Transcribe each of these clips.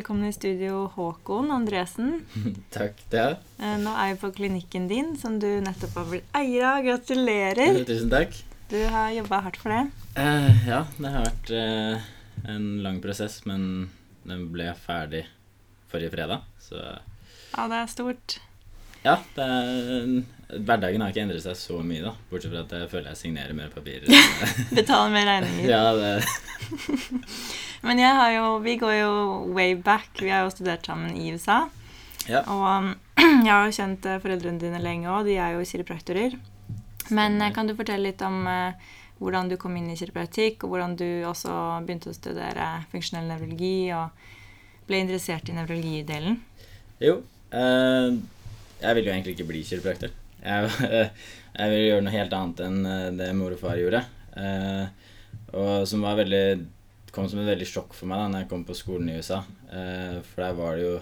Velkommen i studio, Håkon Andresen. Takk, det. Eh, Nå er vi på klinikken din, som du nettopp har blitt eier av. Gratulerer! Tusen takk. Du har jobba hardt for det. Eh, ja, det har vært eh, en lang prosess, men den ble ferdig forrige fredag. Så Ja, det er stort. ja, det er, hverdagen har ikke endret seg så mye, da. Bortsett fra at jeg føler jeg signerer mer papirer. Betaler mer regninger. ja, det Men jeg har jo, vi går jo way back. Vi har jo studert sammen i USA. Ja. Og um, jeg har jo kjent eh, foreldrene dine lenge òg. De er jo kiropraktorer. Men eh, kan du fortelle litt om eh, hvordan du kom inn i kiropraktikk, og hvordan du også begynte å studere funksjonell nevrologi og ble interessert i nevrologidelen? Jo. eh, jeg ville jo egentlig ikke bli kiropraktor. Jeg, jeg ville gjøre noe helt annet enn eh, det mor og far gjorde. Eh, og som var veldig kom som et veldig sjokk for meg da når jeg kom på skolen i USA. Eh, for der var det jo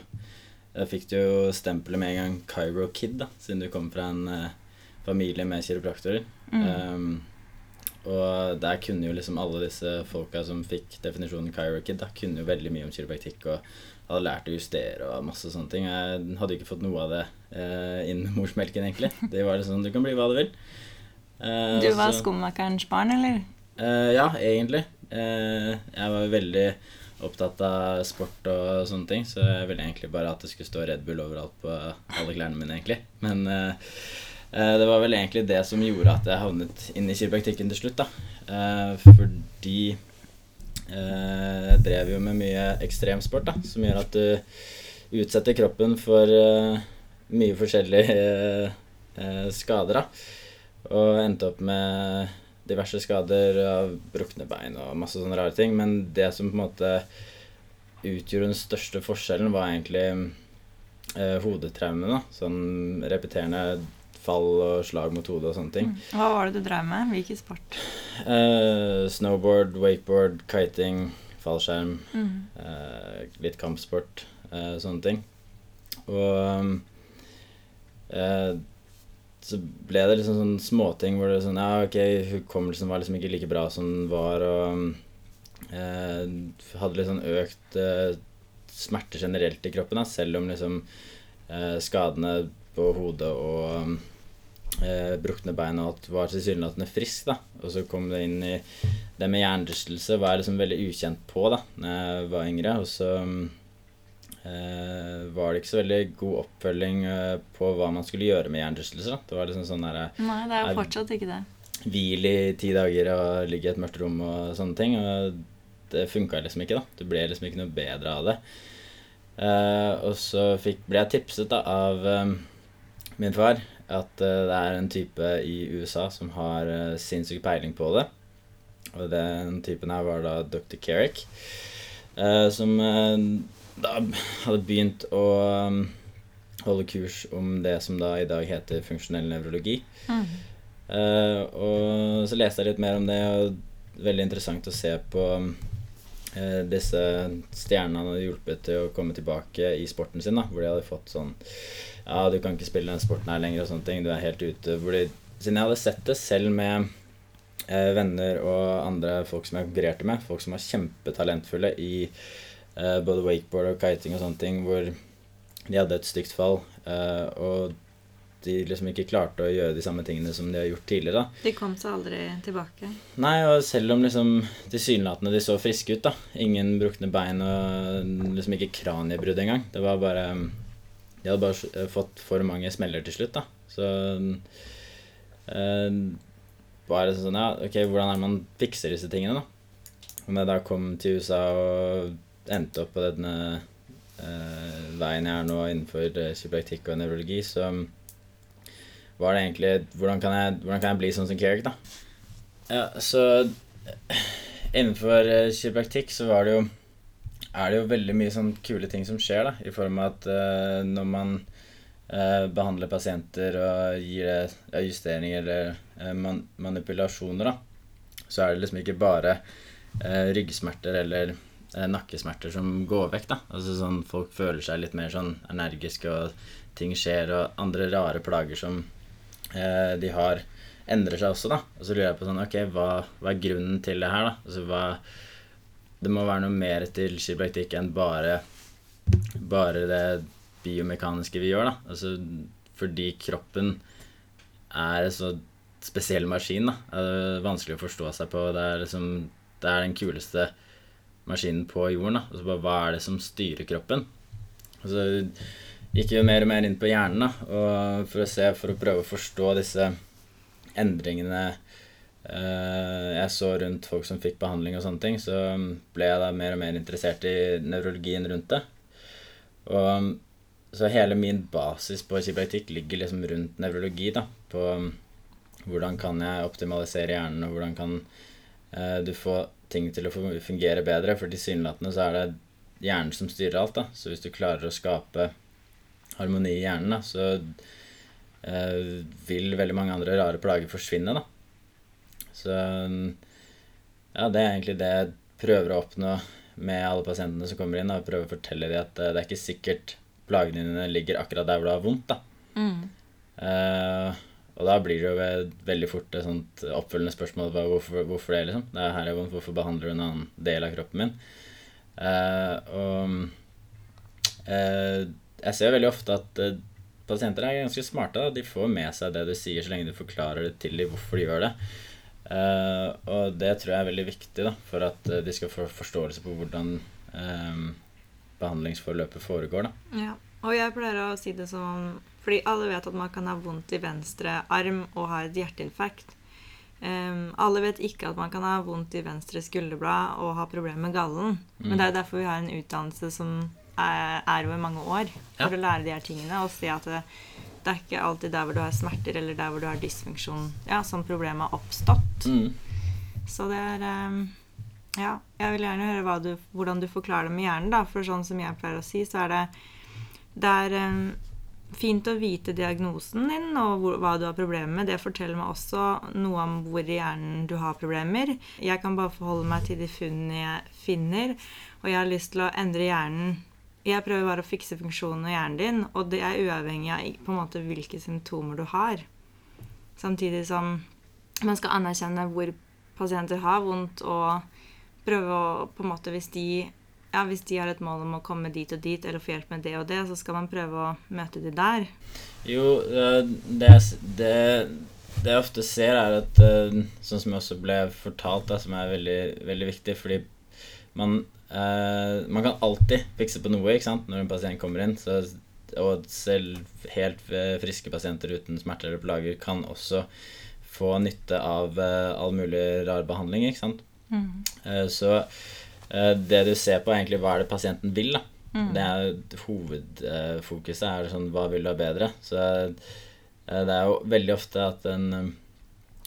Da fikk du jo stempelet med en gang Cairo Kid, da, siden du kom fra en familie med kiropraktorer. Um, og der kunne jo liksom alle disse folka som fikk definisjonen Cairo Kid, da, kunne jo veldig mye om kiropraktikk og hadde lært å justere og masse sånne ting. Jeg hadde ikke fått noe av det eh, inn med morsmelken, egentlig. Det var liksom du kan bli hva du vil. Eh, Du var så- skomakerens barn, eller? Eh, ja, egentlig. Eh, jeg var veldig opptatt av sport og sånne ting, så jeg ville egentlig bare at det skulle stå Red Bull overalt på alle klærne mine, egentlig. Men eh, eh, det var vel egentlig det som gjorde at jeg havnet inn i kiropraktikken til slutt, da. Fordi eh, jeg drev jo med mye ekstremsport, da, som gjør at du utsetter kroppen for eh, mye forskjellige eh, eh, skader, da. Og endte opp med diverse skader av brukne bein og masse sånne rare ting. Men det som på en måte utgjorde den største forskjellen, var egentlig eh, hodetraume. da. Sånn repeterende fall og slag mot hodet og sånne ting. Hva var det du drev med? Hvilken sport? Uh, snowboard, wakeboard, kiting, fallskjerm. Mm. Uh, litt kampsport, uh, sånne ting. Og så ble det liksom sånn småting hvor det var sånn Ja, ok, hukommelsen var liksom ikke like bra som den var, og hadde litt sånn økt smerte generelt i kroppen, da, selv om liksom skadene på hodet og brukne bein og alt var tilsynelatende frisk, da. Og så kom det inn i det med hjernerystelse var jeg liksom veldig ukjent på da når jeg var yngre. Og så eh, var det ikke så veldig god oppfølging eh, på hva man skulle gjøre med hjernerystelse. Det var liksom sånn der, Nei, det er Er- jo fortsatt ikke det. hvil i ti dager og ligge i et mørkt rom og sånne ting. Og det funka liksom ikke, da. Det ble liksom ikke noe bedre av det. Eh, og så fikk, ble jeg tipset da av eh, min far at eh, det er en type i USA som har uh, sinnssyk peiling på det. Og den typen her var da Dr. Carrick, eh, som eh, da hadde begynt å eh, holde kurs om det som da i dag heter funksjonell nevrologi. Mm. Eh, og så leste jeg litt mer om det, og veldig interessant å se på eh, disse stjernene hadde hjulpet til å komme tilbake i sporten sin, da, hvor de hadde fått sånn Ja, du kan ikke spille den sporten her lenger, og sånne ting. Du er helt ute. Hvor de, siden jeg hadde sett det selv med eh, venner og andre folk som jeg konkurrerte med, folk som var kjempetalentfulle i eh, både wakeboard og kiting og sånne ting, hvor de hadde et stygt fall, eh, og de liksom ikke klarte å gjøre de samme tingene som de har gjort tidligere. da. De kom seg aldri tilbake. Nei, og selv om liksom tilsynelatende de så friske ut, da. Ingen brukne bein og liksom ikke kraniebrudd engang. Det var bare De hadde bare fått for mange smeller til slutt, da. Så eh, bare sånn Ja, ok, hvordan er man fikser disse tingene, da? Om jeg da kom til USA og endte opp på denne eh, veien jeg er nå innenfor eh, kiropraktikk og nevrologi, så var det egentlig hvordan kan, jeg, hvordan kan jeg bli sånn som Kerik, da? Ja, så innenfor eh, kiropraktikk så var det jo er det jo veldig mye sånn kule ting som skjer, da, i form av at uh, når man uh, behandler pasienter og gir det justeringer eller man, manipulasjoner, da, så er det liksom ikke bare ryggsmerter eller nakkesmerter som går vekk, da. Altså sånn folk føler seg litt mer sånn energiske, og ting skjer, og andre rare plager som de har, endrer seg også, da. Og så lurer jeg på sånn, ok, hva, hva er grunnen til det her, da? Altså hva Det må være noe mer til kiropraktikk enn bare bare det biomekaniske vi gjør, da. Altså fordi kroppen er en så spesiell maskin, da. Det er vanskelig å forstå seg på. Det er liksom Det er den kuleste maskinen på jorden, da. Altså hva er det som styrer kroppen? Og så gikk vi mer og mer inn på hjernen, da, for å se, for å prøve å forstå disse endringene eh, jeg så rundt folk som fikk behandling og sånne ting, så ble jeg da mer og mer interessert i nevrologien rundt det. Og så hele min basis på kiropraktikk ligger liksom rundt nevrologi, da. På hvordan kan jeg optimalisere hjernen, og hvordan kan eh, du få ting til å fungere bedre. For tilsynelatende så er det hjernen som styrer alt, da. Så hvis du klarer å skape harmoni i hjernen, da, så eh, vil veldig mange andre rare plager forsvinne, da. Så ja, det er egentlig det jeg prøver å oppnå med alle pasientene som kommer inn. Da. Jeg prøver å fortelle dem at eh, det er ikke sikkert plagene dine ligger akkurat der hvor du har vondt. da. Mm. Eh, og da blir det jo veldig fort et sånt oppfølgende spørsmål hvorfor, hvorfor det, liksom. Det er her jeg vondt, hvorfor behandler du en annen del av kroppen min? Uh, og eh, jeg ser veldig ofte at eh, pasienter er ganske smarte. Da. De får med seg det du sier, så lenge du forklarer det til dem hvorfor de gjør det. Uh, og det tror jeg er veldig viktig da, for at uh, de skal få forståelse på hvordan um, behandlingsforløpet foregår. Da. Ja, og jeg pleier å si det som Fordi alle vet at man kan ha vondt i venstre arm og ha et hjerteinfarkt. Um, alle vet ikke at man kan ha vondt i venstre skulderblad og ha problemer med gallen. Mm. Men det er derfor vi har en utdannelse som er, er over mange år, for ja. å lære de her tingene og se at det, det er ikke alltid der hvor du har smerter eller der hvor du har dysfunksjon, ja, som problemet har oppstått. Mm. Så det er um, Ja, jeg vil gjerne høre du, hvordan du forklarer det med hjernen, da. For sånn som jeg pleier å si, så er det Det er um, fint å vite diagnosen din og hvor, hva du har problemer med. Det forteller meg også noe om hvor i hjernen du har problemer. Jeg kan bare forholde meg til de funnene jeg finner, og jeg har lyst til å endre hjernen jeg prøver bare å fikse funksjonen i hjernen din, og det er uavhengig av på en måte hvilke symptomer du har. Samtidig som man skal anerkjenne hvor pasienter har vondt, og prøve å på en måte Hvis de, ja, hvis de har et mål om å komme dit og dit, eller få hjelp med det og det, så skal man prøve å møte de der. Jo, det, det, det jeg ofte ser, er at eh, Sånn som jeg også ble fortalt, da, som er veldig, veldig viktig, fordi man Uh, man kan alltid fikse på noe ikke sant? når en pasient kommer inn. Så, og selv helt friske pasienter uten smerter eller plager kan også få nytte av uh, all mulig rar behandling. ikke sant? Mm. Uh, så det du ser på, er egentlig hva er det pasienten vil. da. Mm. Det er Hovedfokuset er sånn hva vil du ha bedre? Så det er jo veldig ofte at en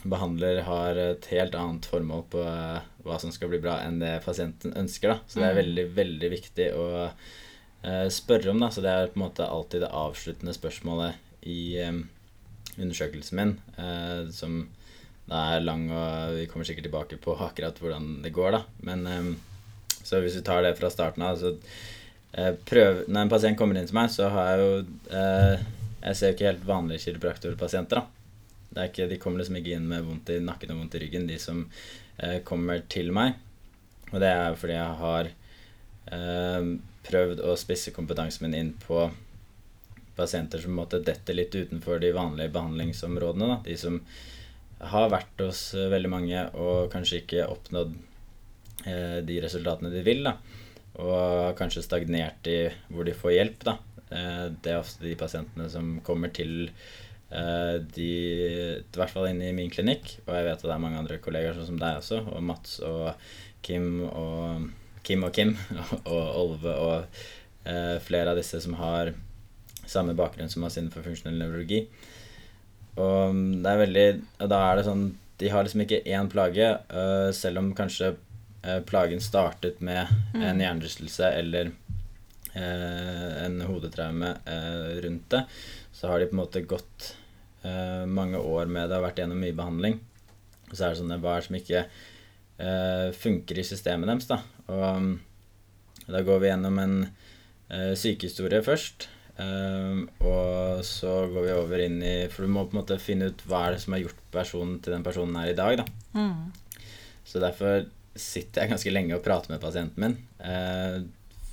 behandler har et helt annet formål på uh, hva som skal bli bra, enn det pasienten ønsker. Da. Så det er mm. veldig, veldig viktig å uh, spørre om. Da. Så det er på en måte alltid det avsluttende spørsmålet i um, undersøkelsen min, som da er lang, og vi kommer sikkert tilbake på akkurat hvordan det går, da. Men så hvis vi tar det fra starten av, så prøv Når en pasient kommer inn til meg, så har jeg jo Jeg ser jo ikke helt vanlige kiropraktorpasienter, da. Ikke, de kommer liksom ikke inn med vondt i nakken og vondt i ryggen, de som eh, kommer til meg. Og det er fordi jeg har eh, prøvd å spisse kompetansen min inn på pasienter som måtte dette litt utenfor de vanlige behandlingsområdene. Da. De som har vært hos veldig mange og kanskje ikke oppnådd eh, de resultatene de vil. Da. Og kanskje stagnert i hvor de får hjelp. Da. Eh, det er ofte de pasientene som kommer til Eh, de, I hvert fall inne i min klinikk, og jeg vet at det er mange andre kollegaer sånn som deg også, og Mats og Kim og Kim og Kim og Olve og eh, flere av disse som har samme bakgrunn som oss innenfor funksjonell nevrologi. Og det er veldig Og da er det sånn De har liksom ikke én plage, uh, selv om kanskje uh, plagen startet med mm. en hjernerystelse eller uh, en hodetraume rundt det, så har de på en måte gått uh, mange år med det har vært gjennom mye behandling. Og så er det sånne er som ikke uh, funker i systemet deres, da. Og um, da går vi gjennom en uh, sykehistorie først. og så går vi over inn i For du må på en måte finne ut hva er det som har gjort personen til den personen er i dag, da. Mm. Så derfor sitter jeg ganske lenge og prater med pasienten min.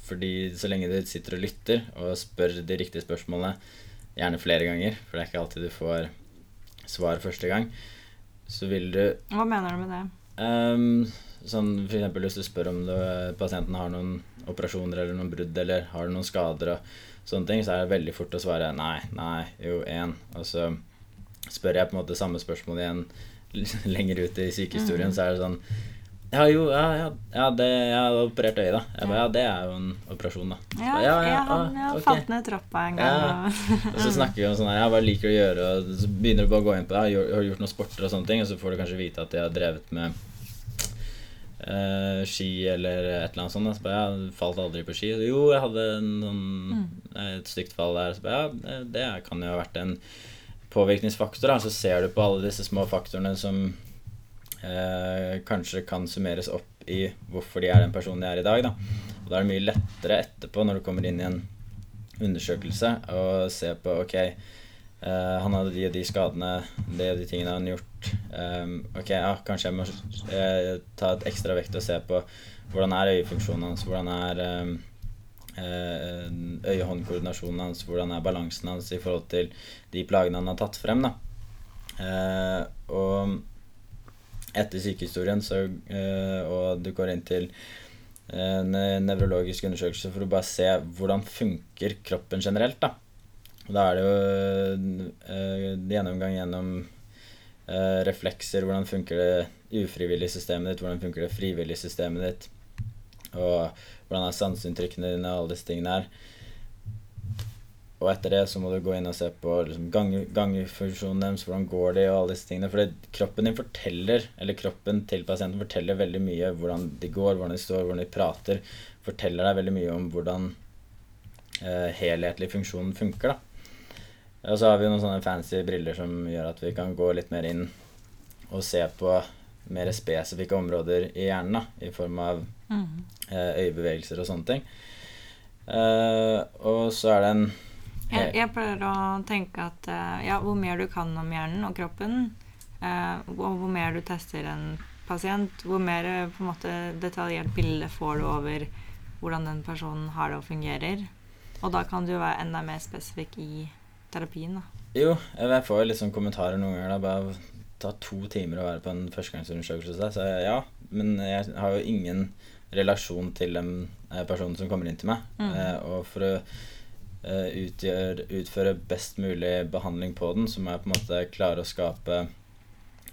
fordi så lenge du sitter og lytter og spør de riktige spørsmålene, gjerne flere ganger, for det er ikke alltid du får svar første gang, så vil du Hva mener du med det? Um, sånn for eksempel hvis du spør om du, pasienten har noen operasjoner eller noen brudd eller har noen skader og sånne ting, så er det veldig fort å svare nei, nei, jo, én. Og så spør jeg på en måte samme spørsmål igjen lenger ut i sykehistorien, mm. så er det sånn ja, jo, ja, ja, ja det, jeg har operert øyet, da. Jeg ba, ja, det er jo en operasjon, da. Ja, ba, ja, ja, han, jeg okay. falt ned trappa en gang. Ja. og så snakker vi om sånn her, ja, hva liker du å gjøre, og så begynner du bare å gå inn på det. Jeg har gjort noen sporter og sånne ting, og så får du kanskje vite at jeg har drevet med uh, ski eller et eller annet sånt. Så ba, jeg falt aldri på ski. Jo, jeg hadde noen, mm. et stygt fall der. Så ba, ja, det kan jo ha vært en påvirkningsfaktor. Da. Så ser du på alle disse små faktorene som uh, kanskje kan summeres opp i hvorfor de er den personen de er i dag. Da. Og da er det mye lettere etterpå, når du kommer inn i en undersøkelse, å se på ok eh, han hadde de og de skadene, de og de tingene han har gjort. Um, ok, ja, kanskje jeg må eh, ta et ekstra vekt og se på hvordan er øyefunksjonen hans, hvordan er um, uh, øye-hånd-koordinasjonen hans, hvordan er balansen hans i forhold til de plagene han har tatt frem. da. og etter sykehistorien så, og du går inn til en nevrologisk undersøkelse for å bare se hvordan funker kroppen generelt. da og da er det jo uh, gjennomgang gjennom uh, reflekser. Hvordan funker det ufrivillige systemet ditt? Hvordan funker det frivillige systemet ditt? Og hvordan er sanseinntrykkene dine og alle disse tingene her. Og etter det så må du gå inn og se på liksom, gangfunksjonen deres, hvordan går de, og alle disse tingene. For kroppen din forteller, eller kroppen til pasienten forteller veldig mye hvordan de går, hvordan de står, hvordan de prater. Forteller deg veldig mye om hvordan eh, helhetlig funksjonen funker. da. Og så har vi noen sånne fancy briller som gjør at vi kan gå litt mer inn og se på mer spesifikke områder i hjernen, da, i form av mm. eh, øyebevegelser og sånne ting. Eh, og så er det en jeg, jeg, pleier å tenke at eh, ja, hvor mer du kan om hjernen og kroppen, eh, og hvor mer du tester en pasient, hvor mer eh, på en måte detaljert bilde får du over hvordan den personen har det og fungerer. Og da kan du være enda mer spesifikk i terapien, da? Jo, jeg får jo sånn kommentarer noen ganger. da, Bare ta to timer å være på en førstegangsundersøkelse. Så ja, men jeg har jo ingen relasjon til den eh, personen som kommer inn til meg. Mm. Eh, og for å eh, utgjør, utføre best mulig behandling på den, så må jeg på en måte klare å skape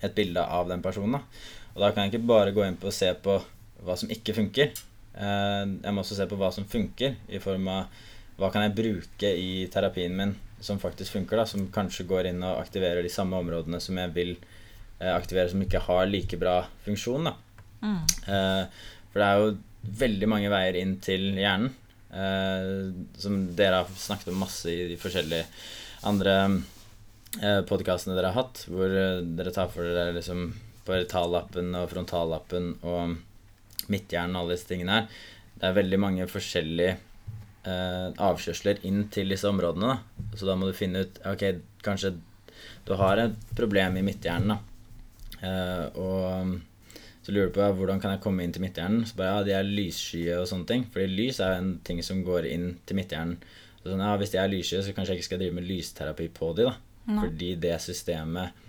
et bilde av den personen. Da. Og da kan jeg ikke bare gå inn på og se på hva som ikke funker. Eh, jeg må også se på hva som funker, i form av hva kan jeg bruke i terapien min som faktisk funker, da, som kanskje går inn og aktiverer de samme områdene som jeg vil eh, aktivere, som ikke har like bra funksjon. Da. Mm. Eh, for det er jo veldig mange veier inn til hjernen, eh, som dere har snakket om masse i de forskjellige andre eh, podkastene dere har hatt, hvor eh, dere tar for dere liksom paritallappen og frontallappen og midtjernen og alle disse tingene her. Det er veldig mange forskjellige eh, avkjørsler inn til disse områdene. Da. Så da må du finne ut Ok, kanskje du har et problem i midtjernen, Da. Eh, og så lurer du på hvordan kan jeg komme inn til midthjernen. Så bare ja, de er lysskye og sånne ting. Fordi lys er en ting som går inn til midthjernen. Så sånn, ja, hvis de er lysskye, så kanskje jeg ikke skal drive med lysterapi på de da. Nei. Fordi det systemet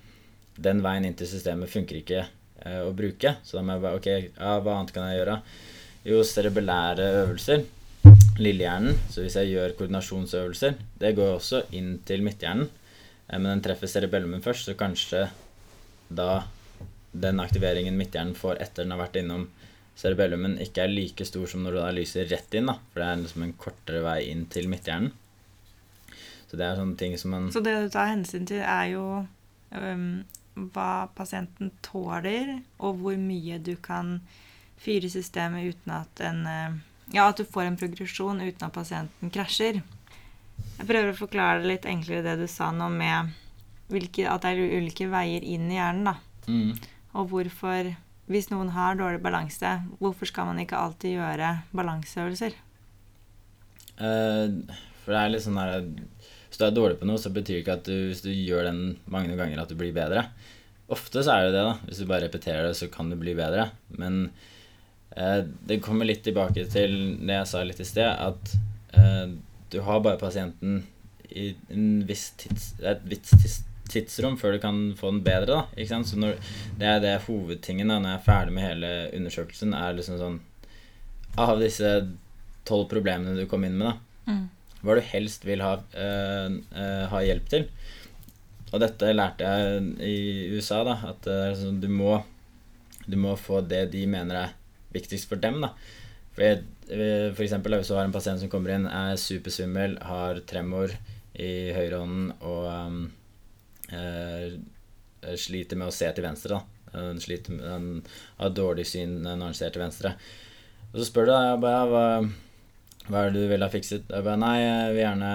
Den veien inn til systemet funker ikke eh, å bruke. Så da må jeg bare Ok, ja, hva annet kan jeg gjøre? Jo, cerebellære øvelser lillehjernen. Så hvis jeg gjør koordinasjonsøvelser Det går også inn til midthjernen. Eh, men den treffer cerebellumen først, så kanskje da den aktiveringen midthjernen får etter den har vært innom cerebellumen, ikke er like stor som når du da lyser rett inn. da, For det er liksom en kortere vei inn til midthjernen. Så det er sånne ting som man Så det du tar hensyn til, er jo um, hva pasienten tåler, og hvor mye du kan fyre systemet uten at en uh, ja, at du får en progresjon uten at pasienten krasjer. Jeg prøver å forklare det litt enklere det du sa nå med hvilke, at det er ulike veier inn i hjernen. da. Mm. Og hvorfor Hvis noen har dårlig balanse, hvorfor skal man ikke alltid gjøre balanseøvelser? Uh, for det er litt sånn her Hvis du er dårlig på noe, så betyr det ikke at du, hvis du gjør den mange ganger, at du blir bedre. Ofte så er det det, da. Hvis du bare repeterer det, så kan du bli bedre. Men eh, det kommer litt tilbake til det jeg sa litt i sted, at eh, du har bare pasienten i viss tids, et visst tids, tidsrom før du kan få den bedre. da, ikke sant? Så når, Det er det hovedtingen da, når jeg er ferdig med hele undersøkelsen, er liksom sånn Av disse tolv problemene du kom inn med, da, Mm. hva du helst vil ha, øh, øh, ha hjelp til. Og dette lærte jeg i USA, da, at eh, sånn, du, må, du må få det de mener er viktigst for dem. da. For, for eksempel hvis du har en pasient som kommer inn, er supersvimmel, har tremor i høyrehånden og um, eh, sliter med å se til venstre. da. Han, sliter med, han har dårlig syn når han ser til venstre. Og så spør du da, jeg bare, hva, hva er det du vil ha fikset? Jeg bare, nei, jeg vil gjerne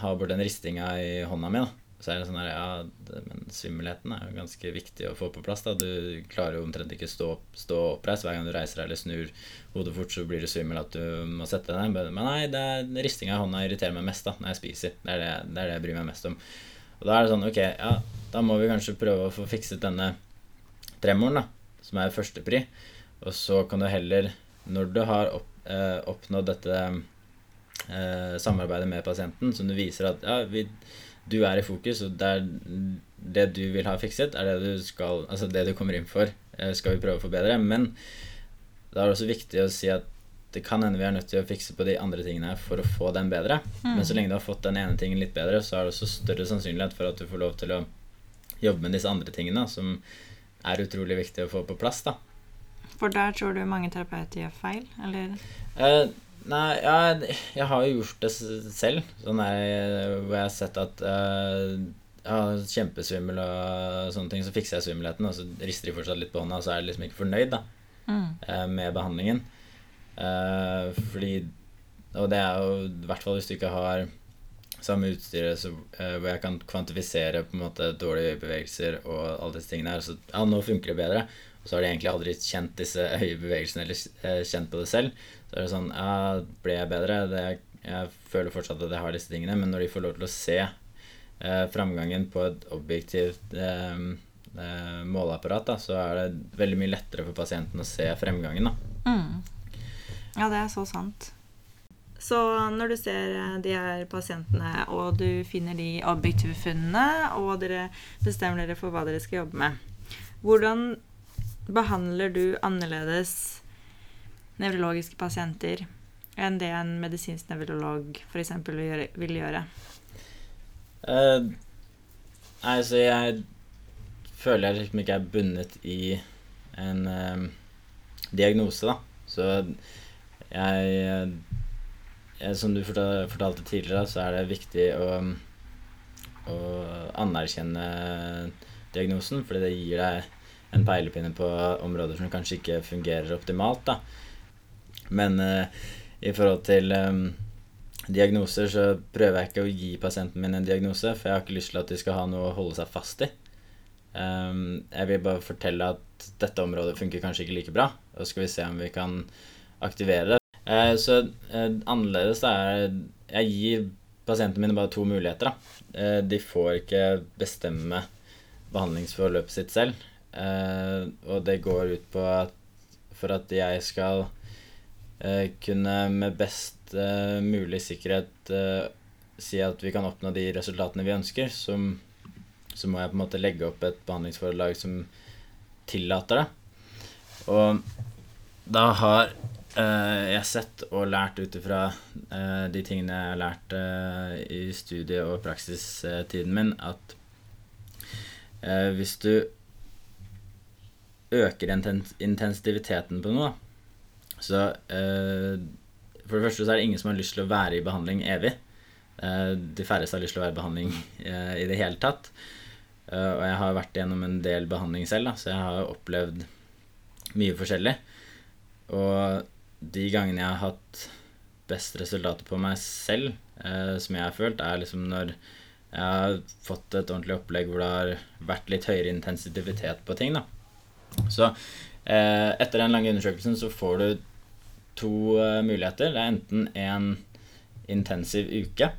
ha bort den ristinga i hånda mi. da. Så er det sånn her, ja, men svimmelheten er jo ganske viktig å få på plass. da. Du klarer jo omtrent ikke stå, stå oppreist hver gang du reiser deg eller snur hodet fort, så blir du svimmel at du må sette deg ned. Men nei, det er ristinga i hånda irriterer meg mest da, når jeg spiser. Det er det, det er det jeg bryr meg mest om. Og da er det sånn, ok, ja, da må vi kanskje prøve å få fikset denne tremoren, da, som er førstepri. Og så kan du heller, når du har opp, eh, oppnådd dette eh, samarbeidet med pasienten, som du viser at ja, vi, du er i fokus, og det, er, det du vil ha fikset, er det du skal Altså det du kommer inn for, eh, skal vi prøve å forbedre. Men da er det også viktig å si at det kan hende vi er nødt til å fikse på de andre tingene for å få den bedre. Men så lenge du har fått den ene tingen litt bedre, så er det også større sannsynlighet for at du får lov til å jobbe med disse andre tingene, som er utrolig viktig å få på plass. da. For der tror du mange terapeuter gjør feil, eller? Eh, nei, ja, jeg har jo gjort det selv. Sånn der, hvor jeg har sett at eh, ja, kjempesvimmel og sånne ting, så fikser jeg svimmelheten, og så rister de fortsatt litt på hånda, og så er de liksom ikke fornøyd da, Mm. eh, med behandlingen. Eh, fordi Og det er jo i hvert fall hvis du ikke har samme utstyret så, uh, hvor jeg kan kvantifisere på en måte dårlige øyebevegelser og alle disse tingene her. Så ja, nå funker det bedre. Og så har de egentlig aldri kjent disse øyebevegelsene eller uh, kjent på det selv. Så er det sånn Ja, ble jeg bedre? Det, jeg føler fortsatt at jeg har disse tingene, men når de får lov til å se framgangen på et objektivt måleapparat, da, så er det veldig mye lettere for pasienten å se fremgangen. da. Mm. Ja, det er så sant. Så når du ser eh, de her pasientene, og du finner de objektive funnene, og dere bestemmer dere for hva dere skal jobbe med, hvordan behandler du annerledes nevrologiske pasienter enn det en medisinsk nevrolog f.eks. vil gjøre? Uh, nei, så jeg føler jeg liksom ikke er bundet i en uh, diagnose, da. Så jeg, jeg Som du fortalte tidligere, så er det viktig å, å anerkjenne diagnosen, fordi det gir deg en peilepinne på områder som kanskje ikke fungerer optimalt. da. Men eh, i forhold til eh, diagnoser så prøver jeg ikke å gi pasienten min en diagnose, for jeg har ikke lyst til at de skal ha noe å holde seg fast i. Um, jeg vil bare fortelle at dette området funker kanskje ikke like bra, og så skal vi se om vi kan aktivere det. Eh, så eh, annerledes er Jeg gir pasientene mine bare to muligheter. Da. Eh, de får ikke bestemme behandlingsforløpet sitt selv, og det går ut på at for at jeg skal kunne med best mulig sikkerhet si at vi kan oppnå de resultatene vi ønsker, så, så må jeg på en måte legge opp et behandlingsforlag som tillater det. Og da har eh, jeg sett og lært ut ifra eh, de tingene jeg har lært eh, i studie- og praksistiden min, at hvis du øker intens intensiviteten på noe, så For det første så er det ingen som har lyst til å være i behandling evig. De færreste har lyst til å være i behandling eh, i det hele tatt. Og jeg har vært gjennom en del behandling selv, da, så jeg har opplevd mye forskjellig. Og de gangene jeg har hatt best resultater på meg selv, eh, som jeg har følt, er liksom når jeg har fått et ordentlig opplegg hvor det har vært litt høyere intensivitet på ting. da. Så eh, etter den lange undersøkelsen så får du to eh, muligheter. Det er enten en intensiv uke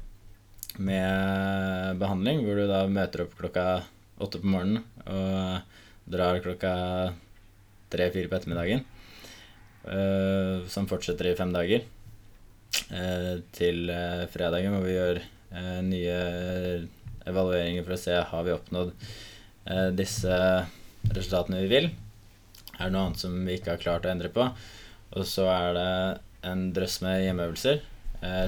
med behandling, hvor du da møter opp klokka åtte på morgenen og drar klokka tre-fire på ettermiddagen. Eh, som fortsetter i fem dager. eh, til eh, fredagen hvor vi gjør nye evalueringer for å se har vi oppnådd disse resultatene vi vil. Er det noe annet som vi ikke har klart å endre på? Og så er det en drøss med hjemmeøvelser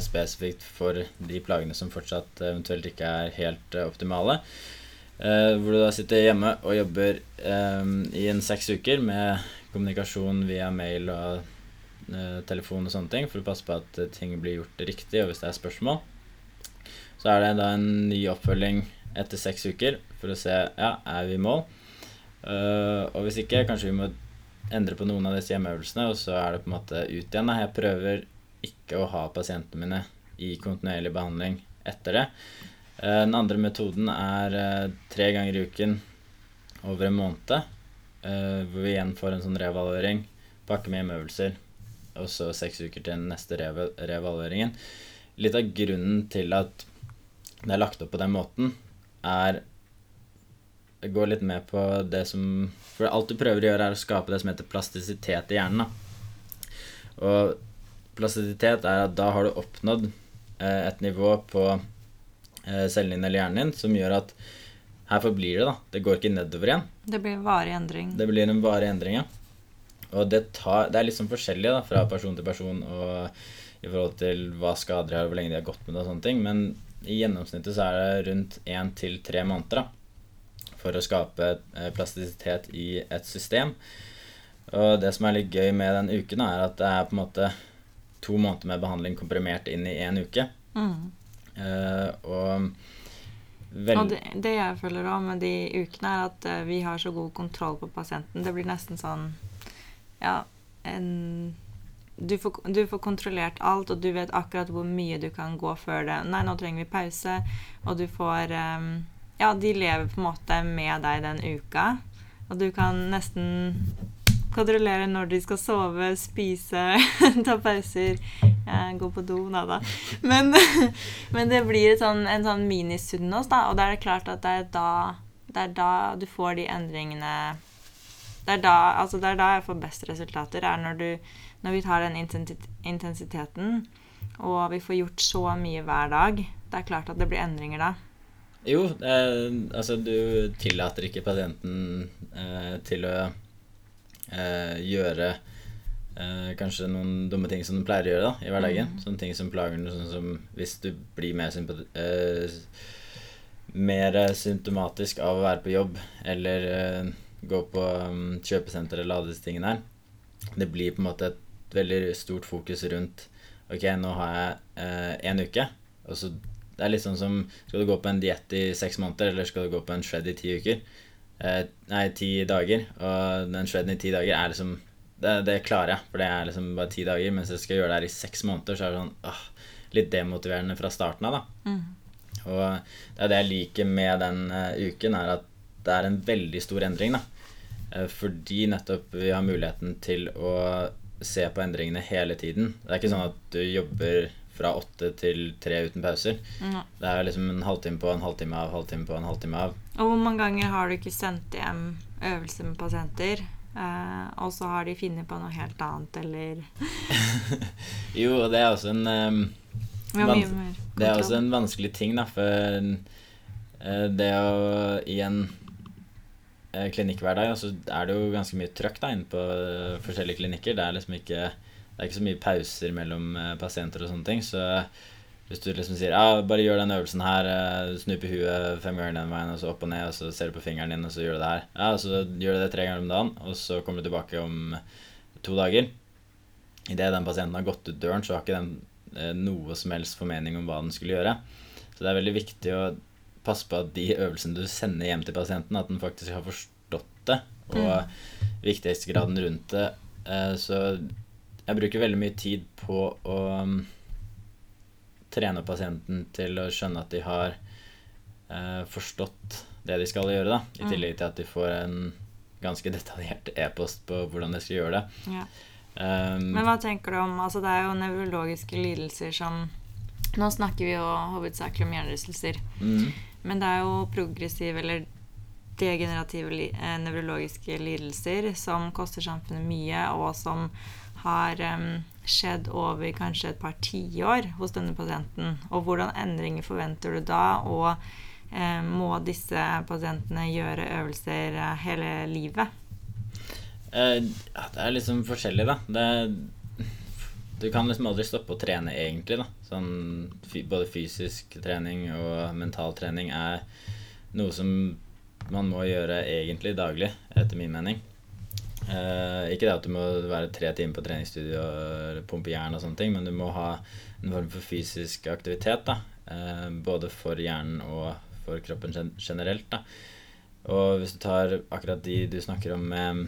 spesifikt for de plagene som fortsatt eventuelt ikke er helt optimale. Hvor du da sitter hjemme og jobber i en seks uker med kommunikasjon via mail og eh, telefon og sånne ting for å passe på at eh, ting blir gjort riktig, og hvis det er spørsmål. Så er det da en ny oppfølging etter seks uker for å se ja, er vi i mål. Uh, og hvis ikke, kanskje vi må endre på noen av disse hjemmeøvelsene, og så er det på en måte ut igjen. Jeg prøver ikke å ha pasientene mine i kontinuerlig behandling etter det. Den andre metoden er tre ganger i uken over en måned, hvor vi igjen får en sånn revaluering, pakke med hjemmeøvelser, og så seks uker til neste reva- revalueringen. Litt av grunnen til at det er lagt opp på den måten, er Gå litt med på det som For alt du prøver å gjøre, er å skape det som heter plastisitet i hjernen. Da. Og plastisitet er at da har du oppnådd eh, et nivå på eh, din dine eller hjernen din som gjør at her forblir det, da. Det går ikke nedover igjen. Det blir varig endring. Det blir en varig endring, ja. Og det, tar, det er litt sånn forskjellig da, fra person til person og i forhold til hva skader de har, hvor lenge de har gått med det og sånne ting. Men i gjennomsnittet så er det rundt én til tre måneder da, for å skape eh, plastisitet i et system. Og det som er litt gøy med den uken, er at det er på en måte to måneder med behandling komprimert inn i én uke. Mm. Uh, og vel... Og det, det jeg føler òg med de ukene, er at uh, vi har så god kontroll på pasienten. Det blir nesten sånn Ja, en du får, du får kontrollert alt, og du vet akkurat hvor mye du kan gå før det. Nei, nå trenger vi pause. Og du får um, Ja, de lever på en måte med deg den uka. Og du kan nesten kontrollere når de skal sove, spise, ta pauser, eh, går på do, da Men, men det blir sånn, en sånn minisunnos, da. Og da er det klart at det er da, det er da du får de endringene det er, da, altså det er da jeg får best resultater. er når, du, når vi tar den intensiteten, og vi får gjort så mye hver dag. Det er klart at det blir endringer da. Jo, eh, altså du tillater ikke pasienten eh, til å eh, gjøre eh, kanskje noen dumme ting som du pleier å gjøre da, i hverdagen. Mm. Sånne ting som plager deg, sånn som hvis du blir mer, eh, mer eh, symptomatisk av å være på jobb, eller eh, gå på um, kjøpesenter eller alle disse tingene her. Det blir på en måte et veldig stort fokus rundt Ok, nå har jeg én uke, og så det er litt sånn som Skal du gå på en diett i seks måneder, eller skal du gå på en shred i ti uker? Eh, nei, ti dager. Og den shreden i ti dager er liksom det, det klarer jeg, for det er liksom bare ti dager. Mens jeg skal gjøre det her i seks måneder, så er det sånn åh, litt demotiverende fra starten av, da. Mm. Og det er det jeg liker med den uh, uken, er at det er en veldig stor endring, da. Uh, fordi nettopp vi har muligheten til å se på endringene hele tiden. Det er ikke sånn at du jobber fra åtte til tre uten pauser. Ja. Det er liksom en halvtime på, en halvtime av, halvtime på, en halvtime av. Og hvor mange ganger har du ikke sendt hjem øvelser med pasienter, eh, og så har de funnet på noe helt annet, eller Jo, og det er også en um, Det er også en vanskelig ting, da, for uh, det å i en uh, klinikkhverdag, så er det jo ganske mye trøkk da, inne på eh, forskjellige klinikker. Det er liksom ikke Det er ikke så mye pauser mellom eh, pasienter og sånne ting. Så hvis du liksom sier ja, bare gjør den øvelsen her, eh, snup i huet fem ganger den veien, og så opp og ned, og så ser du på fingeren din, og så gjør du det her. Ja, så gjør du det tre ganger om dagen, og så kommer du tilbake om to dager. Idet den pasienten har gått ut døren, så har ikke den eh, noe som helst formening om hva den skulle gjøre. Så det er veldig viktig å passe på at de øvelsene du sender hjem til pasienten, at den faktisk har forstått det, og viktighetsgraden rundt det. Eh, Så jeg bruker veldig mye tid på å trene pasienten til å skjønne at de har eh, forstått det de skal gjøre, da. I Mm. tillegg til at de får en ganske detaljert e-post på hvordan de skal gjøre det. Ja. Um, Men hva tenker du om altså Det er jo nevrologiske lidelser som Nå snakker vi jo hovedsakelig om hjernerystelser. mm, Men det er jo progressive eller degenerative li eh, nevrologiske lidelser som koster samfunnet mye, og som har um, skjedd over kanskje et par tiår hos denne pasienten. Og hvordan endringer forventer du da? Og eh, må disse pasientene gjøre øvelser eh, hele livet? Eh, det er liksom forskjellig, da. Det, du kan liksom aldri stoppe å trene, egentlig. da. Sånn, både fysisk trening og mental trening er noe som man må gjøre egentlig daglig, etter min mening. Eh, ikke det at du må være tre timer på treningsstudio og pumpe jern, og sånne ting, men du må ha en form for fysisk aktivitet. da, eh, Både for hjernen og for kroppen gen generelt. da. Og hvis du tar akkurat de du snakker om med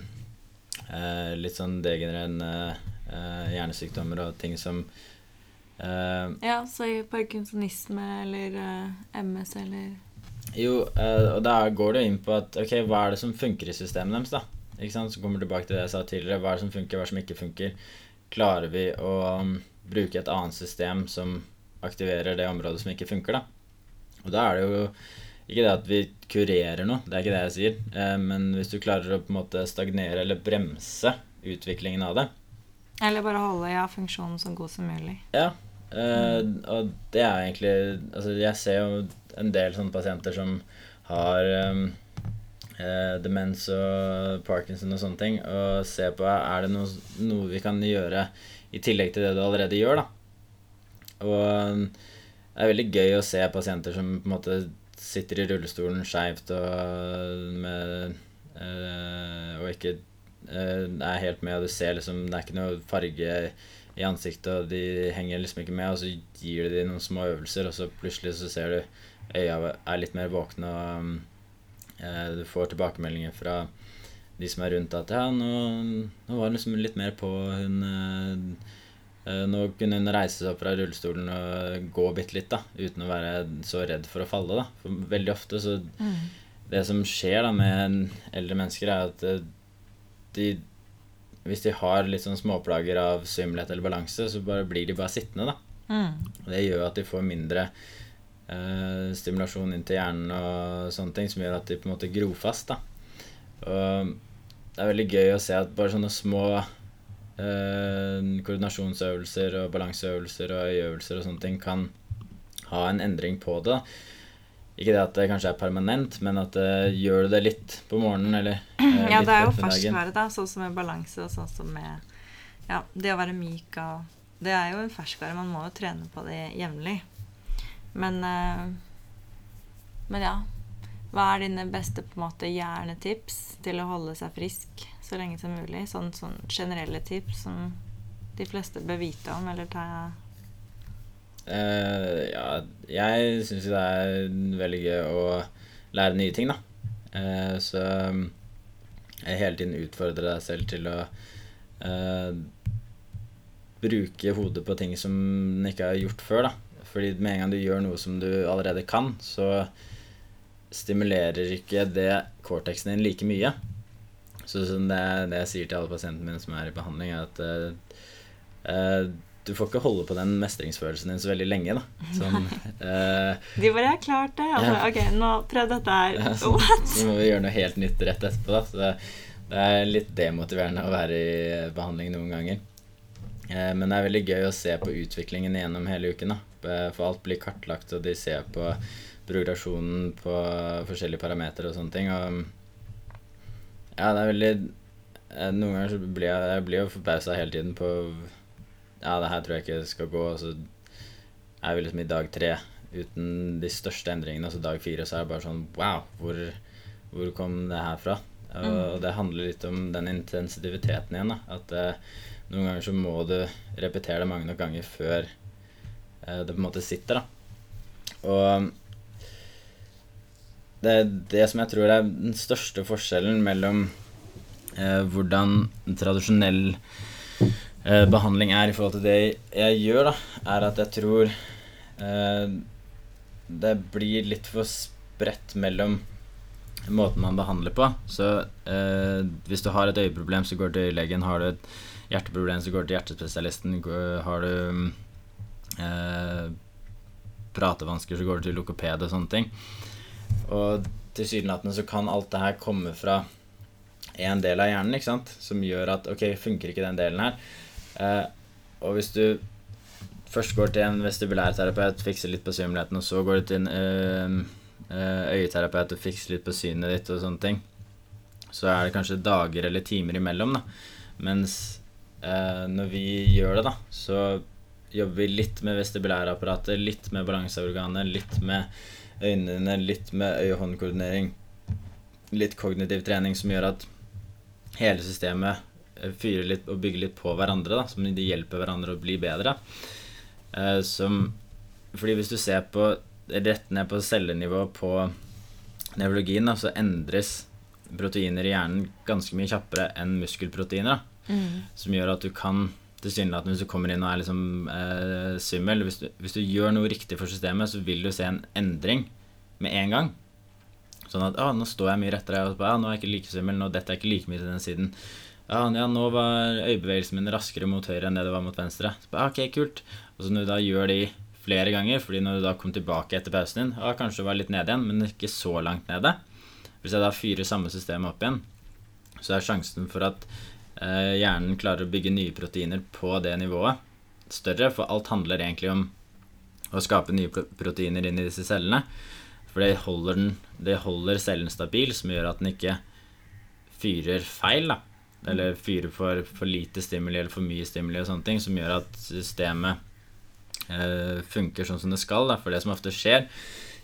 eh, litt sånn degenererende eh, hjernesykdommer og ting som eh, Ja, så parkinsonisme eller eh, MS eller Jo, og da går du inn på at ok, hva er det som funker i systemet deres, da? Ikke sant? Så kommer du tilbake til det jeg sa tidligere. Hva er det som funker, hva er det som ikke funker? Klarer vi å um, bruke et annet system som aktiverer det området som ikke funker, da? Og da er det jo ikke det at vi kurerer noe, det er ikke det jeg sier. Eh, men hvis du klarer å på en måte stagnere eller bremse utviklingen av det Eller bare holde ja, funksjonen så god som mulig. Ja. Eh, og det er egentlig Altså, jeg ser jo en del sånne pasienter som har um, eh, demens og parkinson og sånne ting, og se på er det noe, noe, vi kan gjøre i tillegg til det du allerede gjør. da. Og um, det er veldig gøy å se pasienter som på en måte sitter i rullestolen skeivt og med eh, Og ikke eh, er helt med, og du ser liksom Det er ikke noe farge i ansiktet, og de henger liksom ikke med, og så gir du dem noen små øvelser, og så plutselig så ser du øya er litt mer våkne, og Eh, du får tilbakemeldinger fra de som er rundt at ja, nå, nå var hun liksom litt mer på. Hun eh, eh, Nå kunne hun reise seg opp fra rullestolen og gå bitte litt, da, uten å være så redd for å falle. da. For veldig ofte så mm. Det som skjer da med eldre mennesker, er at de Hvis de har litt sånn småplager av svimmelhet eller balanse, så bare blir de bare sittende, da. Mm. Det gjør at de får mindre eh, stimulasjon inn til hjernen og sånne ting som gjør at de på en måte gror fast. da. Og det er veldig gøy å se at bare sånne små eh, koordinasjonsøvelser og balanseøvelser og øyeøvelser og sånne ting kan ha en endring på det. Ikke det at det kanskje er permanent, men at det gjør det litt på morgenen eller eh, Ja, det er jo ferskvære, da, sånn som med balanse og sånn som med ja, det å være myk og Det er jo en ferskvare. Man må jo trene på det jevnlig. Men uh, Men ja. Hva er dine beste på en måte hjernetips til å holde seg frisk så lenge som mulig? Sånn, sånn generelle tips som de fleste bør vite om, eller ta uh, Ja, jeg syns jo det er veldig gøy å lære nye ting, da. Uh, så jeg hele tiden utfordrer deg selv til å uh, bruke hodet på ting som den ikke har gjort før, da. Fordi med en gang du gjør noe som du allerede kan, så stimulerer ikke det cortexen din like mye. Så det, det, jeg sier til alle pasientene mine som er i behandling, er at uh, du får ikke holde på den mestringsfølelsen din så veldig lenge, da. Sånn, uh, De bare 'Jeg har klart det'. Altså, ja. Ok, nå prøv dette her. Ja, så, What? Så må vi gjøre noe helt nytt rett etterpå, da. Så det, det er litt demotiverende å være i behandling noen ganger. Uh, men det er veldig gøy å se på utviklingen gjennom hele uken. da for alt blir kartlagt, og de ser på progresjonen på forskjellige parametere og sånne ting. Og ja, det er veldig eh, Noen ganger så blir jeg, jeg blir jo forbausa hele tiden på Ja, det her tror jeg ikke skal gå, og så er vi liksom i dag tre uten de største endringene, og så dag fire så er det bare sånn Wow, hvor, hvor kom det her fra? Og, mm. det handler litt om den intensiviteten igjen. da At eh, noen ganger så må du repetere det mange nok ganger før det på en måte sitter, da. Og det er det som jeg tror er den største forskjellen mellom eh, hvordan tradisjonell eh, behandling er i forhold til det jeg gjør, da, er at jeg tror eh, det blir litt for spredt mellom måten man behandler på. Så eh, hvis du har et øyeproblem, så går du til øyelegen. Har du et hjerteproblem, så går du til hjertespesialisten. Har du eh, pratevansker, så går du til lokoped og sånne ting. Og tilsynelatende så kan alt det her komme fra en del av hjernen, ikke sant, som gjør at ok, funker ikke den delen her. Eh, og hvis du først går til en vestibulærterapeut, fikser litt på svimmelheten, og så går du til en øh, øyeterapeut og fikser litt på synet ditt og sånne ting, så er det kanskje dager eller timer imellom, da. Mens eh, når vi gjør det, da, så jobber litt med vestibulærapparatet, litt med balanseorganet, litt med øynene, litt med øye-hånd-koordinering, litt kognitiv trening som gjør at hele systemet fyrer litt og bygger litt på hverandre, da, som de hjelper hverandre å bli bedre. Uh, som Fordi hvis du ser på rett ned på cellenivå på nevrologien, da, så endres proteiner i hjernen ganske mye kjappere enn muskelproteiner. Mm. Som gjør at du kan tilsynelatende hvis du kommer inn og er liksom eh, svimmel hvis, hvis, du gjør noe riktig for systemet, så vil du se en endring med en gang. Sånn at ah, 'Nå står jeg mye rettere.' Og ah, 'Nå er jeg ikke like svimmel. Nå detter jeg ikke like mye til den siden.' Ja, ja, nå var øyebevegelsen min raskere mot høyre enn det det var mot venstre. Så, bare, ok, kult. Og så når du da gjør de flere ganger, fordi når du da kom tilbake etter pausen din, ah, kanskje du var litt nede igjen, men ikke så langt nede. Hvis jeg da fyrer samme system opp igjen, så er sjansen for at hjernen klarer å bygge nye proteiner på det nivået, større. For alt handler egentlig om å skape nye proteiner inn i disse cellene. For det holder, den, det holder cellen stabil, som gjør at den ikke fyrer feil. da eller fyrer for, for lite stimuli eller for mye stimuli og sånne ting, som gjør at systemet eh, funker sånn som det skal. Da. For det som ofte skjer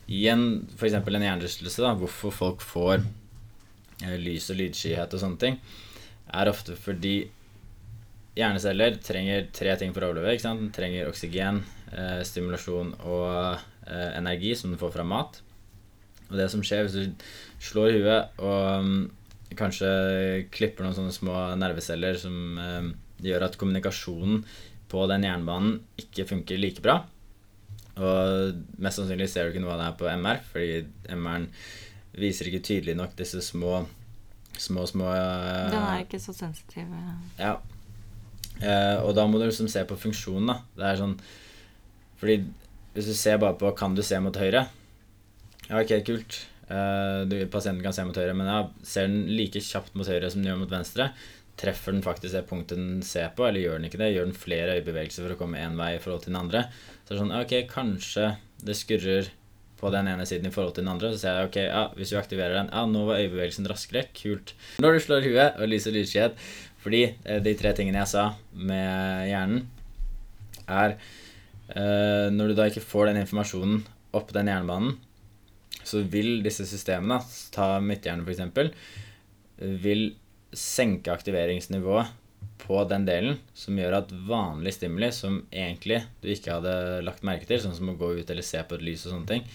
i en f.eks. en hjernerystelse, hvorfor folk får eh, lys og lydskyhet og sånne ting, er ofte fordi hjerneceller trenger tre ting for å overleve. ikke sant? Den trenger oksygen, eh, stimulasjon og eh, energi som den får fra mat. Og det som skjer hvis du slår huet og um, kanskje klipper noen sånne små nerveceller som eh, gjør at kommunikasjonen på den jernbanen ikke funker like bra. Og mest sannsynlig ser du ikke noe av det her på MR, fordi MR-en viser ikke tydelig nok disse små små, små uh, Den er ikke så sensitiv. Ja. Uh, og da må du liksom se på funksjonen, da. Det er sånn Fordi hvis du ser bare på Kan du se mot høyre? Ja, ok, kult. Uh, du, pasienten kan se mot høyre, men ja, ser den like kjapt mot høyre som den gjør mot venstre? Treffer den faktisk det punktet den ser på, eller gjør den ikke det? Gjør den flere øyebevegelser for å komme én vei i forhold til den andre? Så det er sånn, ok, kanskje det skurrer på den ene siden i forhold til den andre. Så sier jeg ok, ja, hvis du aktiverer den Ja, nå var øyebevegelsen raskere. Kult. Når du slår huet og lyser lydskjedd, Fordi eh, de tre tingene jeg sa med hjernen, er eh, Når du da ikke får den informasjonen opp den hjernebanen, så vil disse systemene, ta midthjernen f.eks., vil senke aktiveringsnivået på den delen som gjør at vanlig stimuli, som egentlig du ikke hadde lagt merke til, sånn som å gå ut eller se på et lys og sånne ting,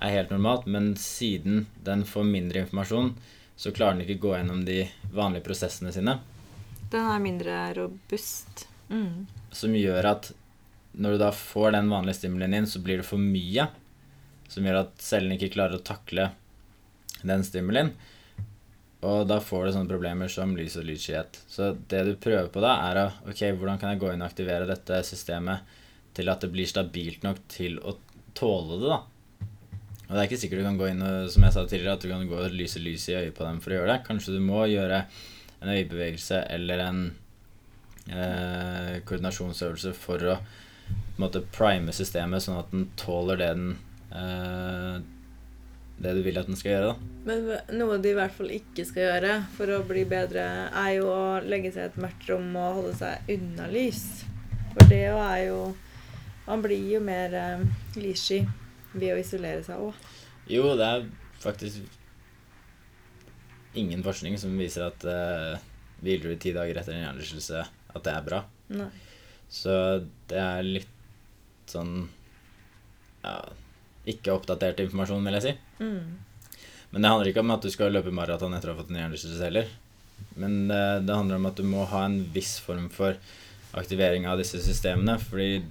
er helt normalt, men siden den får mindre informasjon, så klarer den ikke gå gjennom de vanlige prosessene sine. Den er mindre robust. Mm. Som gjør at når du da får den vanlige stimulien inn, så blir det for mye som gjør at cellen ikke klarer å takle den stimulien. Og da får du sånne problemer som lys og lydskyhet. Så det du prøver på da, er å Ok, hvordan kan jeg gå inn og aktivere dette systemet til at det blir stabilt nok til å tåle det, da. Og det er ikke sikkert du kan gå inn og, som jeg sa tidligere, at du kan gå og lyse lys i øyet på dem for å gjøre det. Kanskje du må gjøre en øyebevegelse eller en eh, koordinasjonsøvelse for å på en måte prime systemet, sånn at den tåler det den Eh, det du vil at den skal gjøre. da. Men noe de i hvert fall ikke skal gjøre for å bli bedre, er jo å legge seg i et mørkt rom og holde seg unna lys. For det er jo Man blir jo mer eh, lyssky ved å isolere seg òg. Jo, det er faktisk ingen forskning som viser at eh, hviler du ti dager etter en hjernerystelse, at det er bra. Nei. Så det er litt sånn Ja ikke oppdatert informasjon, vil jeg si. Mm. Men det handler ikke om at du skal løpe maraton etter å ha fått en hjernerystelse heller. Men det, eh, det, handler om at du må ha en viss form for aktivering av disse systemene. Fordi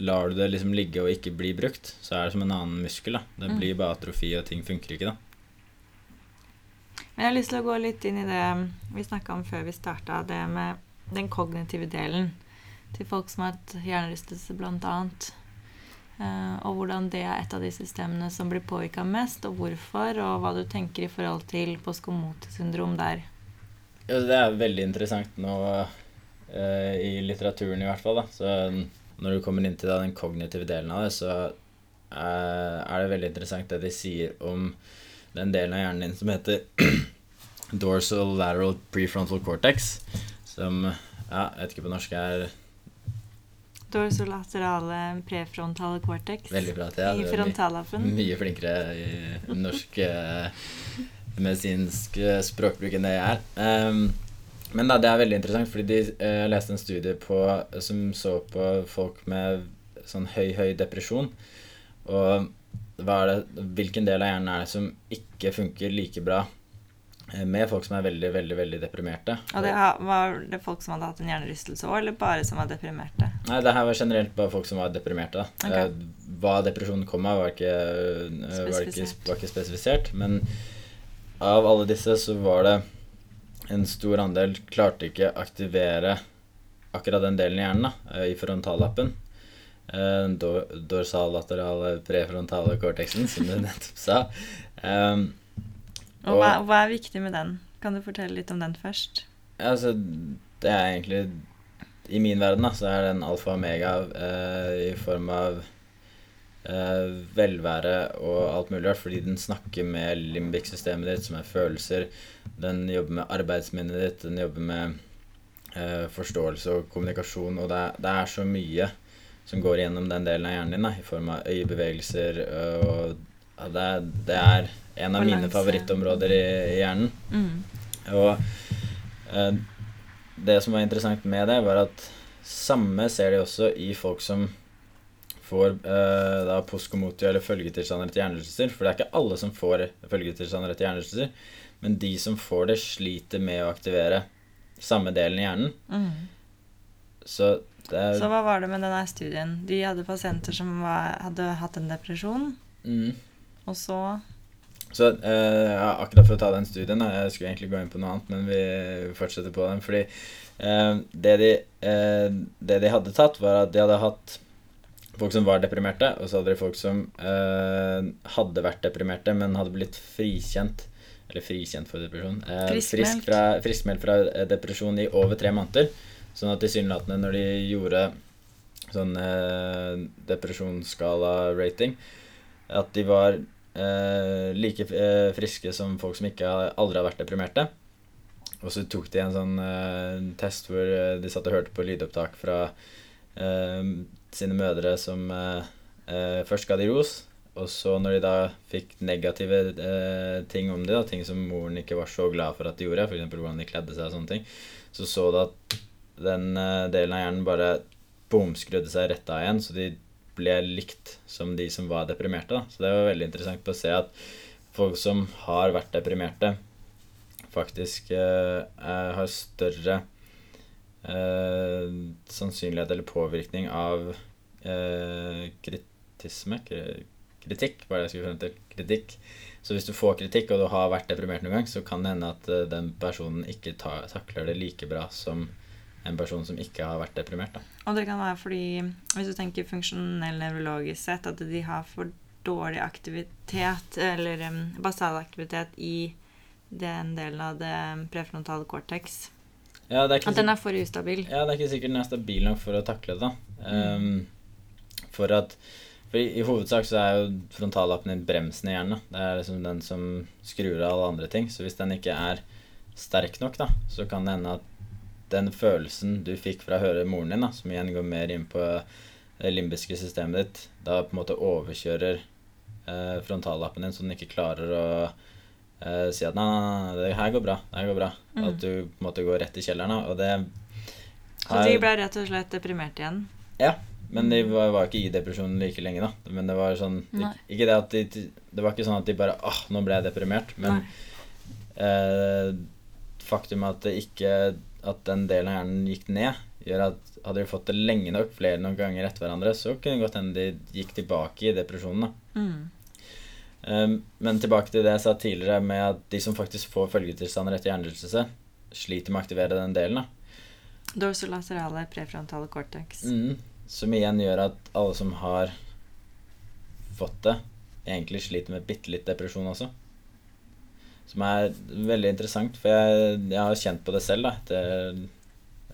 lar du det liksom ligge og ikke bli brukt, så er det som en annen muskel. da. Det mm. blir bare atrofi, og ting funker ikke da. Men jeg har lyst til å gå litt inn i det vi snakka om før vi starta, det med den kognitive delen til folk som har hatt hjernerystelse, blant annet. Eh, og hvordan det er et av de systemene som blir påvirka mest, og hvorfor, og hva du tenker i forhold til postkomotesyndrom der. Ja, det er veldig interessant nå uh, i litteraturen i hvert fall. Da. Så når du kommer inn til den kognitive delen av det, så uh, er det veldig interessant det de sier om den delen av hjernen din som heter dorsal lateral prefrontal cortex, som ja, jeg vet ikke på norsk er Dorsolaterale prefrontale cortex. Veldig bra, Thea. I frontallappen. Mye, mye flinkere i norsk uh, medisinsk uh, språkbruk enn det jeg er. Um, men da, det er veldig interessant, fordi de uh, leste en studie på, som så på folk med sånn høy, høy depresjon. Og det, hvilken del av hjernen er det som ikke funker like bra Eh, med folk som er veldig veldig, veldig deprimerte. Og det Var det folk som hadde hatt en hjernerystelse òg, eller bare som var deprimerte? Nei, det her var generelt bare folk som var deprimerte. Okay. Eh, hva depresjonen kom av, var ikke, eh, var, ikke, var ikke, spesifisert. Men av alle disse så var det en stor andel klarte ikke aktivere akkurat den delen i hjernen da, i frontallappen. Dorsallaterale prefrontale cortexen, som du nettopp sa. Um, og hva, hva, er viktig med den? Kan du fortelle litt om den først? Altså, det er egentlig I min verden da, så er den alfa og omega eh, i form av eh, velvære og alt mulig rart, fordi den snakker med limbic-systemet ditt, som er følelser. Den jobber med arbeidsminnet ditt, den jobber med eh, forståelse og kommunikasjon, og det det er, så mye som går gjennom den delen av hjernen din, da, i form av øyebevegelser og ja, det, det er en av mine favorittområder i, i hjernen. Mm. Og eh, det som var interessant med det, var at samme ser de også i folk som får eh, da postkomotio eller følgetilstander etter hjernerystelser. For det er ikke alle som får følgetilstander etter hjernerystelser, men de som får det, sliter med å aktivere samme delen i hjernen. Mm. Så er, Så hva var det med denne studien? De hadde pasienter som var, hadde hatt en depresjon. Mm. Og så så eh, akkurat for å ta den studien Jeg skulle egentlig gå inn på noe annet, men vi fortsetter på den. Fordi eh, det, de, eh, det, de, hadde tatt, var at de hadde hatt folk som var deprimerte, og så hadde de folk som eh, hadde vært deprimerte, men hadde blitt frikjent Eller frikjent for depresjon. Eh, friskmeldt. fra, friskmeldt fra eh, depresjon i over tre måneder. Sånn at tilsynelatende, når de gjorde sånn depresjonsskala-rating, at de var eh, like eh, friske som folk som ikke aldri har vært deprimerte. Og så tok de en sånn eh, test hvor eh, de satt og hørte på lydopptak fra sine mødre som først ga de ros, og så når de da fikk negative ting om det, da, ting som moren ikke var så glad for at de gjorde, f.eks. hvordan de kledde seg og sånne ting, så så du at den delen av hjernen bare boom, skrudde seg rett av igjen, så de ble likt som de som var deprimerte. Da. Så det var veldig interessant på å se at folk som har vært deprimerte, faktisk eh, har større eh, sannsynlighet eller påvirkning av eh, kritisme Kritikk, var det jeg skulle frem til. Kritikk. Så hvis du får kritikk, og du har vært deprimert noen gang, så kan det hende at eh, den personen ikke ta, takler det like bra som en person som ikke har vært deprimert. Da. Og det kan være fordi, hvis du tenker funksjonell nevrologisk sett, at de har for dårlig aktivitet, eller um, basalaktivitet, i den delen av det prefrontale cortex. Ja, at den er for ustabil. Ja, det er ikke sikkert den er stabil nok for å takle det. Mm. Um, for at for i, i, hovedsak så er jo frontallappen din bremsen i hjernen. Det er liksom den som skrur av alle andre ting. Så hvis den ikke er sterk nok, da, så kan det hende at den følelsen du fikk fra å høre moren din, da, som igjen går mer inn på det limbiske systemet ditt, da på en måte overkjører eh, frontallappen din, så den ikke klarer å eh, si at nei, nei, nei, det her går bra. det her går bra. Mm. At du på en måte går rett i kjelleren. Og det Så de ble rett og slett deprimert igjen? Ja. Men de var, var ikke i depresjonen like lenge, da. Men det var sånn Ikke det at de Det var ikke sånn at de bare åh, nå ble jeg deprimert. Men eh, faktum at det ikke at den delen av hjernen gikk ned, gjør at hadde de fått det lenge nok, flere noen ganger etter hverandre, så kunne det godt hende de gikk tilbake i depresjonen. Mm. Um, men tilbake til det jeg sa tidligere, med at de som faktisk får følgetilstander etter hjernerystelse, sliter med å aktivere den delen. Dorsolaterale prefrontale cortex. Mm, som igjen gjør at alle som har fått det, egentlig sliter med bitte litt depresjon også. Som er veldig interessant, for jeg, jeg har kjent på det selv, da, etter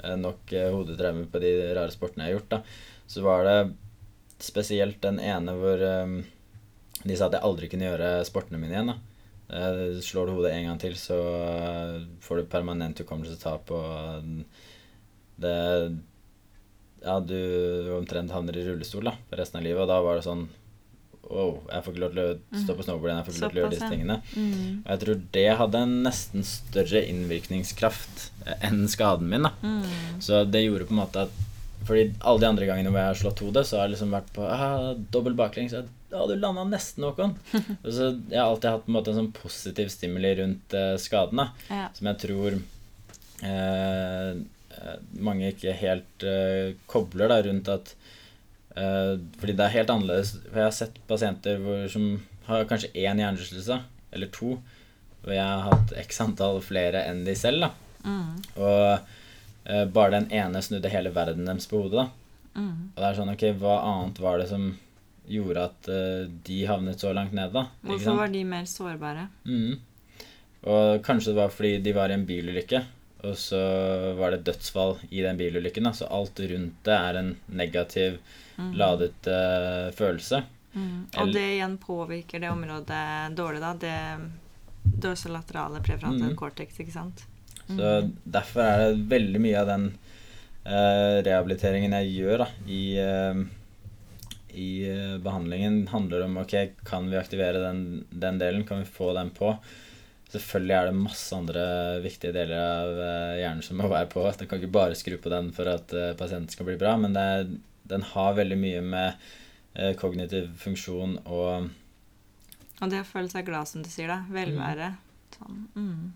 eh, nok eh, hodetraumer på de rare sportene jeg har gjort, da. Så var det spesielt den ene hvor um, de sa at jeg aldri kunne gjøre sportene mine igjen, da. Uh, slår du hodet en gang til, så får du permanent hukommelsestap, og det Ja, du omtrent havner i rullestol da, resten av livet, og da var det sånn Wow, jeg får ikke lov til å stå på snowboard igjen. Jeg får ikke lov til å gjøre disse tingene. Mm. Og jeg tror det hadde en nesten større innvirkningskraft enn skaden min. da. Mm. Så det gjorde på en måte at Fordi alle de andre gangene hvor jeg har slått hodet, så har jeg liksom vært på ah, dobbel baklengs. Ja, du landa nesten, Håkon. Og så Jeg har alltid hatt på en måte en sånn positiv stimuli rundt skadene, skaden. Ja. Som jeg tror eh, eh, mange ikke helt eh, kobler da, rundt at eh, Fordi det er helt annerledes. For jeg har sett pasienter hvor, som har kanskje én hjernerystelse, eller to, og jeg har hatt x antall flere enn de selv. da. Mm. Og uh, bare den ene snudde hele verden deres på hodet. da. Mm. Og det er sånn, ok, hva annet var det som gjorde at uh, de havnet så langt ned, da? Hvorfor var de mer sårbare? Mm. Og kanskje det var fordi de var i en bilulykke, og så var det dødsfall i den bilulykken. da, Så alt rundt det er en negativ. Ladet uh, følelse. Mm. Og det igjen påvirker det området dårlig, da. Det dorsolaterale prefrontale Mm. cortex, ikke sant? Så Mm. derfor er det veldig mye av den uh, rehabiliteringen jeg gjør da, i, uh, i uh, behandlingen, handler om ok, kan vi aktivere den, den delen, kan vi få den på? Selvfølgelig er det masse andre viktige deler av hjernen som må være på. Den kan ikke bare skru på den for at pasienten skal bli bra, men det er, den har veldig mye med eh, kognitiv funksjon og Og det å føle seg glad, som du sier, da. Velvære. Sånn. Mm.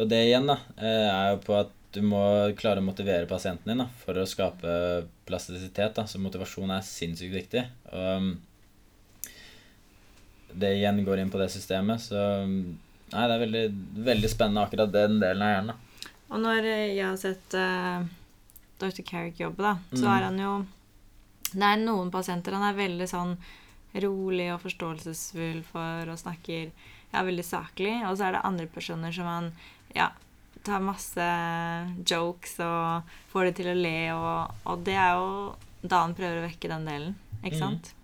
Og det igjen da, eh, er jo på at du må klare å motivere pasienten din da, for å skape plastisitet. Da. Så motivasjon er sinnssykt viktig. Og det igjen går inn på det systemet. Så nei, det er veldig, veldig spennende akkurat den delen av hjernen. Da. Og når eh, jeg har sett uh, Dr. Carrick jobbe, da, så Mm. er han jo Det er noen pasienter han er veldig sånn rolig og forståelsesfull for og snakker ja, veldig saklig. Og så er det andre personer som han ja, tar masse jokes og får det til å le, og, og det er jo da han prøver å vekke den delen, ikke sant? Mm.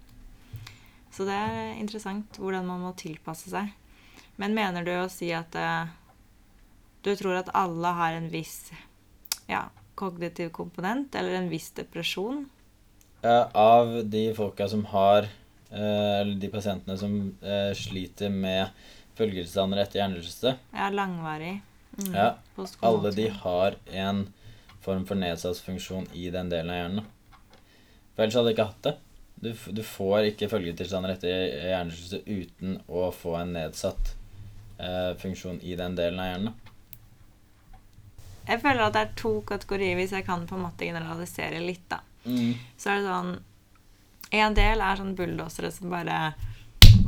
Så det er interessant hvordan man må tilpasse seg. Men mener du å si at uh, du tror at alle har en viss ja, kognitiv komponent, eller en viss depresjon? Eh, av de folka som har eh, Eller de pasientene som eh, sliter med følgetilstander etter hjernerystelse, Ja, langvarig. Mm, Ja, alle de har en form for nedsatt funksjon i den delen av hjernen. For ellers hadde de ikke hatt det. Du, du får ikke følgetilstander etter hjernerystelse uten å få en nedsatt eh, funksjon i den delen av hjernen. Jeg føler at det er to kategorier, hvis jeg kan på en måte generalisere litt, da. Mm. Så er det sånn En del er sånn bulldosere som bare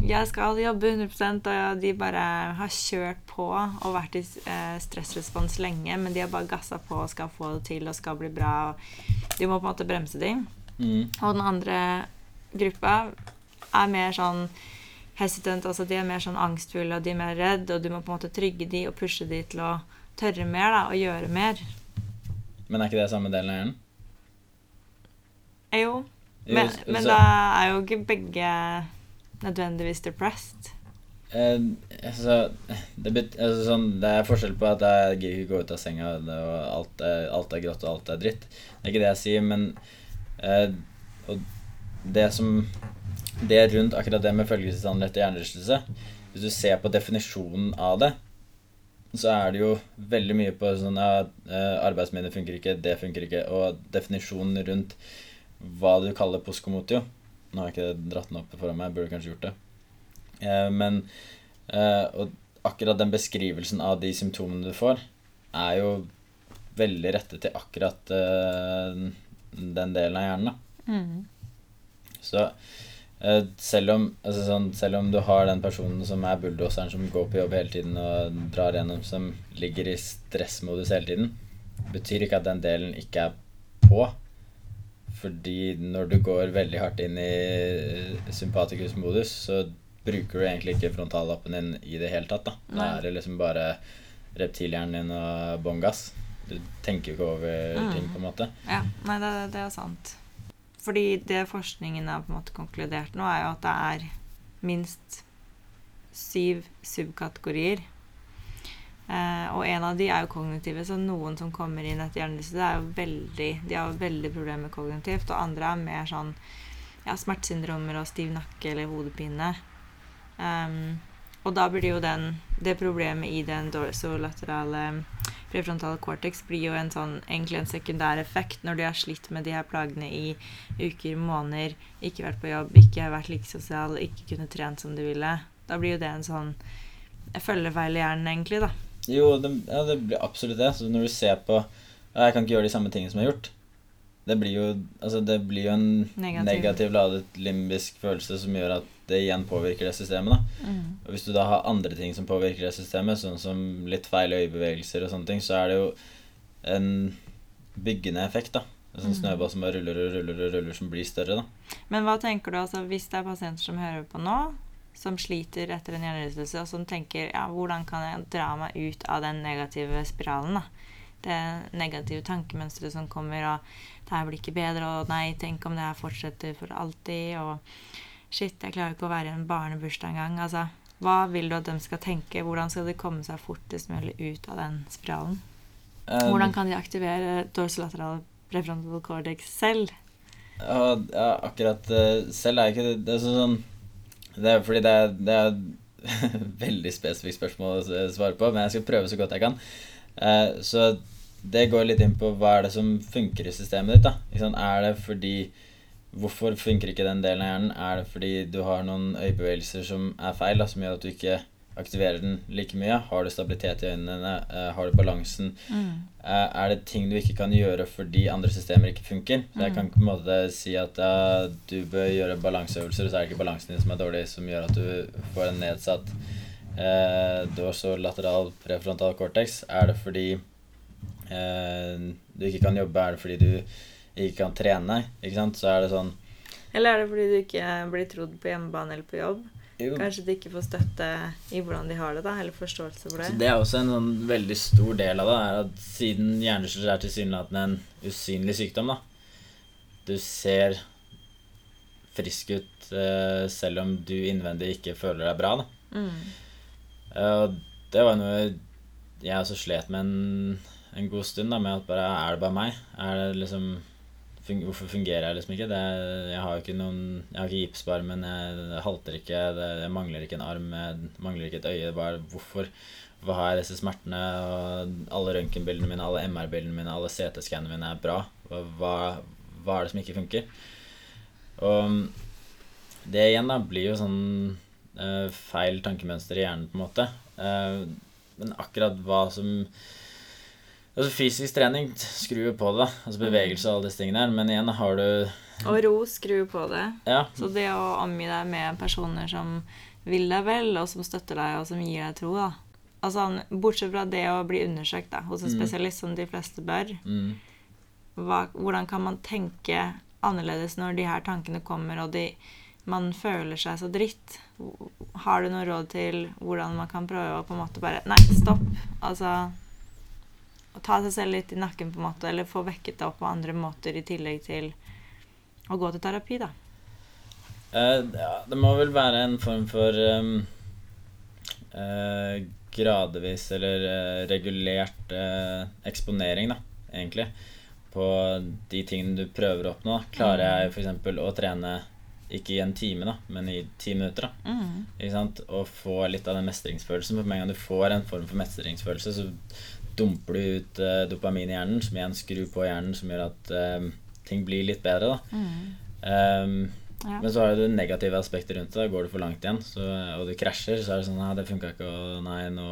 Jeg skal jobbe 100% og de bare har kjørt på og vært i eh, stressrespons lenge, men de har bare gassa på og skal få det til og skal bli bra. De må på en måte bremse dem. Mm. Og den andre gruppa er mer sånn hesitant, altså de er mer sånn angstfulle og de er mer redd, og du må på en måte trygge de og pushe de til å tørre mer da, og gjøre mer. Men er ikke det samme delen av hjernen? Jo, men, men så- da er jo ikke begge nødvendigvis depressed. Eh, altså, det, bet, altså, sånn, det er forskjell på at jeg gidder ikke gå ut av senga og alt er, alt er grått og alt er dritt. Det er ikke det jeg sier, men eh, det som Det rundt akkurat det med følgetilstand etter hjernerystelse Hvis du ser på definisjonen av det, så er det jo veldig mye på sånn at eh, Arbeidsminne funker ikke, det funker ikke, og definisjonen rundt hva du kaller poskomotio Nå har jeg ikke dratt den opp foran meg, jeg burde kanskje gjort det. Eh, men eh, Og akkurat den beskrivelsen av de symptomene du får, er jo veldig rettet til akkurat eh, den delen av hjernen. da. Mm. Så eh, selv om, altså sånn, selv om du har den personen som er bulldoseren som går på jobb hele tiden og drar gjennom, som ligger i stressmodus hele tiden, betyr ikke at den delen ikke er på. Fordi når du går veldig hardt inn i eh, sympatikusmodus, så bruker du egentlig ikke frontallappen din i det hele tatt. Da Da er det liksom bare reptilhjernen din og bånn gass. Du tenker jo ikke over Mm. ting, på en måte. Ja, nei, det, det er sant. Fordi det forskningen har på en måte konkludert nå, er jo at det er minst syv subkategorier. Eh, og en av de er jo kognitive, så noen som kommer inn etter hjernerystelse, er jo veldig, de har veldig problemer kognitivt, og andre er mer sånn ja, smertesyndromer og stiv nakke eller hodepine. Um, og da blir jo den, det problemet i den dorsolaterale prefrontale cortex blir jo en sånn, egentlig en sekundær effekt når du har slitt med de her plagene i uker, måneder, ikke vært på jobb, ikke vært like sosial, ikke kunne trent som du ville. Da blir jo det en sånn følgefeil i hjernen, egentlig, da. Jo, det, ja, det blir absolutt det. Så når du ser på ja, Jeg kan ikke gjøre de samme tingene som jeg har gjort. Det blir jo, altså det blir jo en Negativ. negativ. ladet limbisk følelse som gjør at det igjen påvirker det systemet. da. Og Hvis du da har andre ting som påvirker det systemet, sånn som litt feil øyebevegelser og sånne ting, så er det jo en byggende effekt. da. En sånn Mhm. snøball som bare ruller og ruller og ruller, som blir større. da. Men hva tenker du altså hvis det er pasienter som hører på nå, som sliter etter en hjernerystelse, og som tenker ja, hvordan kan jeg dra meg ut av den negative spiralen? da? Det negative tankemønsteret som kommer, og det her blir ikke bedre, og nei, tenk om det her fortsetter for alltid, og shit, jeg klarer ikke å være i en barnebursdag engang. Altså, hva vil du at de skal tenke? Hvordan skal de komme seg fortest mulig ut av den spiralen? Um, Hvordan kan de aktivere dorsolateral prefrontal cortex selv? Ja, akkurat eh, selv er ikke det Det er sånn Det er fordi det er, det er et veldig spesifikt spørsmål å svare på, men jeg skal prøve så godt jeg kan. Eh, så det går litt inn på hva er det som funker i systemet ditt. da? Er det fordi Hvorfor funker ikke den delen av hjernen? Er det fordi du har noen øyebevegelser som er feil, da, som gjør at du ikke aktiverer den like mye? Har du stabilitet i øynene? Eh, har du balansen? Mm. er det ting du ikke kan gjøre fordi andre systemer ikke funker? Så jeg Mm. kan på en måte si at ja, du bør gjøre balanseøvelser, så er det ikke balansen din som er dårlig, som gjør at du får en nedsatt eh, dorsolateral prefrontal cortex. Er det fordi eh, du ikke kan jobbe? Er det fordi du ikke kan trene? Ikke sant? Så er det sånn Eller er det fordi du ikke blir trodd på hjemmebane eller på jobb? Jo, Kanskje de ikke får støtte i hvordan de har det, da, eller forståelse for det? Så det er også en sånn veldig stor del av det, er at siden hjernerystelse er tilsynelatende en usynlig sykdom, da Du ser frisk ut eh, selv om du innvendig ikke føler deg bra, da. Mm. Eh, Og det var noe jeg også slet med en, en god stund, da, med at bare Er det bare meg? Er det liksom Hvorfor fungerer jeg liksom ikke? Det, jeg har jo ikke noen Jeg har ikke gips på armen, jeg halter ikke, det, jeg mangler ikke en arm, jeg mangler ikke et øye. Bare hvorfor, Hva har jeg disse smertene? Alle røntgenbildene mine, alle MR-bildene mine, alle CT-skannene mine er bra. Hva, hva er det som ikke funker? Og det igjen da blir jo sånn uh, feil tankemønster i hjernen, på en måte. Uh, men akkurat hva som Altså Fysisk trening skrur jo på det. Altså bevegelse og alle disse tingene her. Men igjen har du Og ro skrur på det. Ja. Så det å omgi deg med personer som vil deg vel, og som støtter deg, og som gir deg tro, da. Altså, bortsett fra det å bli undersøkt da, hos en Mm. spesialist, som de fleste bør, Mm. hva, hvordan kan man tenke annerledes når de her tankene kommer, og de, man føler seg så dritt? Har du noe råd til hvordan man kan prøve å på en måte bare Nei, stopp. Altså ta seg selv litt i nakken, på en måte, eller få vekket det opp på andre måter i tillegg til å gå til terapi, da. Uh, ja, det må vel være en form for um, uh, gradvis eller uh, regulert eksponering, da, egentlig, på de tingene du prøver å oppnå. da. Klarer jeg f.eks. å trene ikke i en time, da, men i ti minutter, da, Mm. ikke sant? og få litt av den mestringsfølelsen. For med en gang du får en form for mestringsfølelse, så dumper du ut uh, dopamin i hjernen, som igjen skrur på hjernen, som gjør at uh, ting blir litt bedre. Mm. Um, Ja. men så har du det negative aspektet rundt det. Går du for langt igjen så, og du krasjer, så er det sånn Nei, det funka ikke, og nei, nå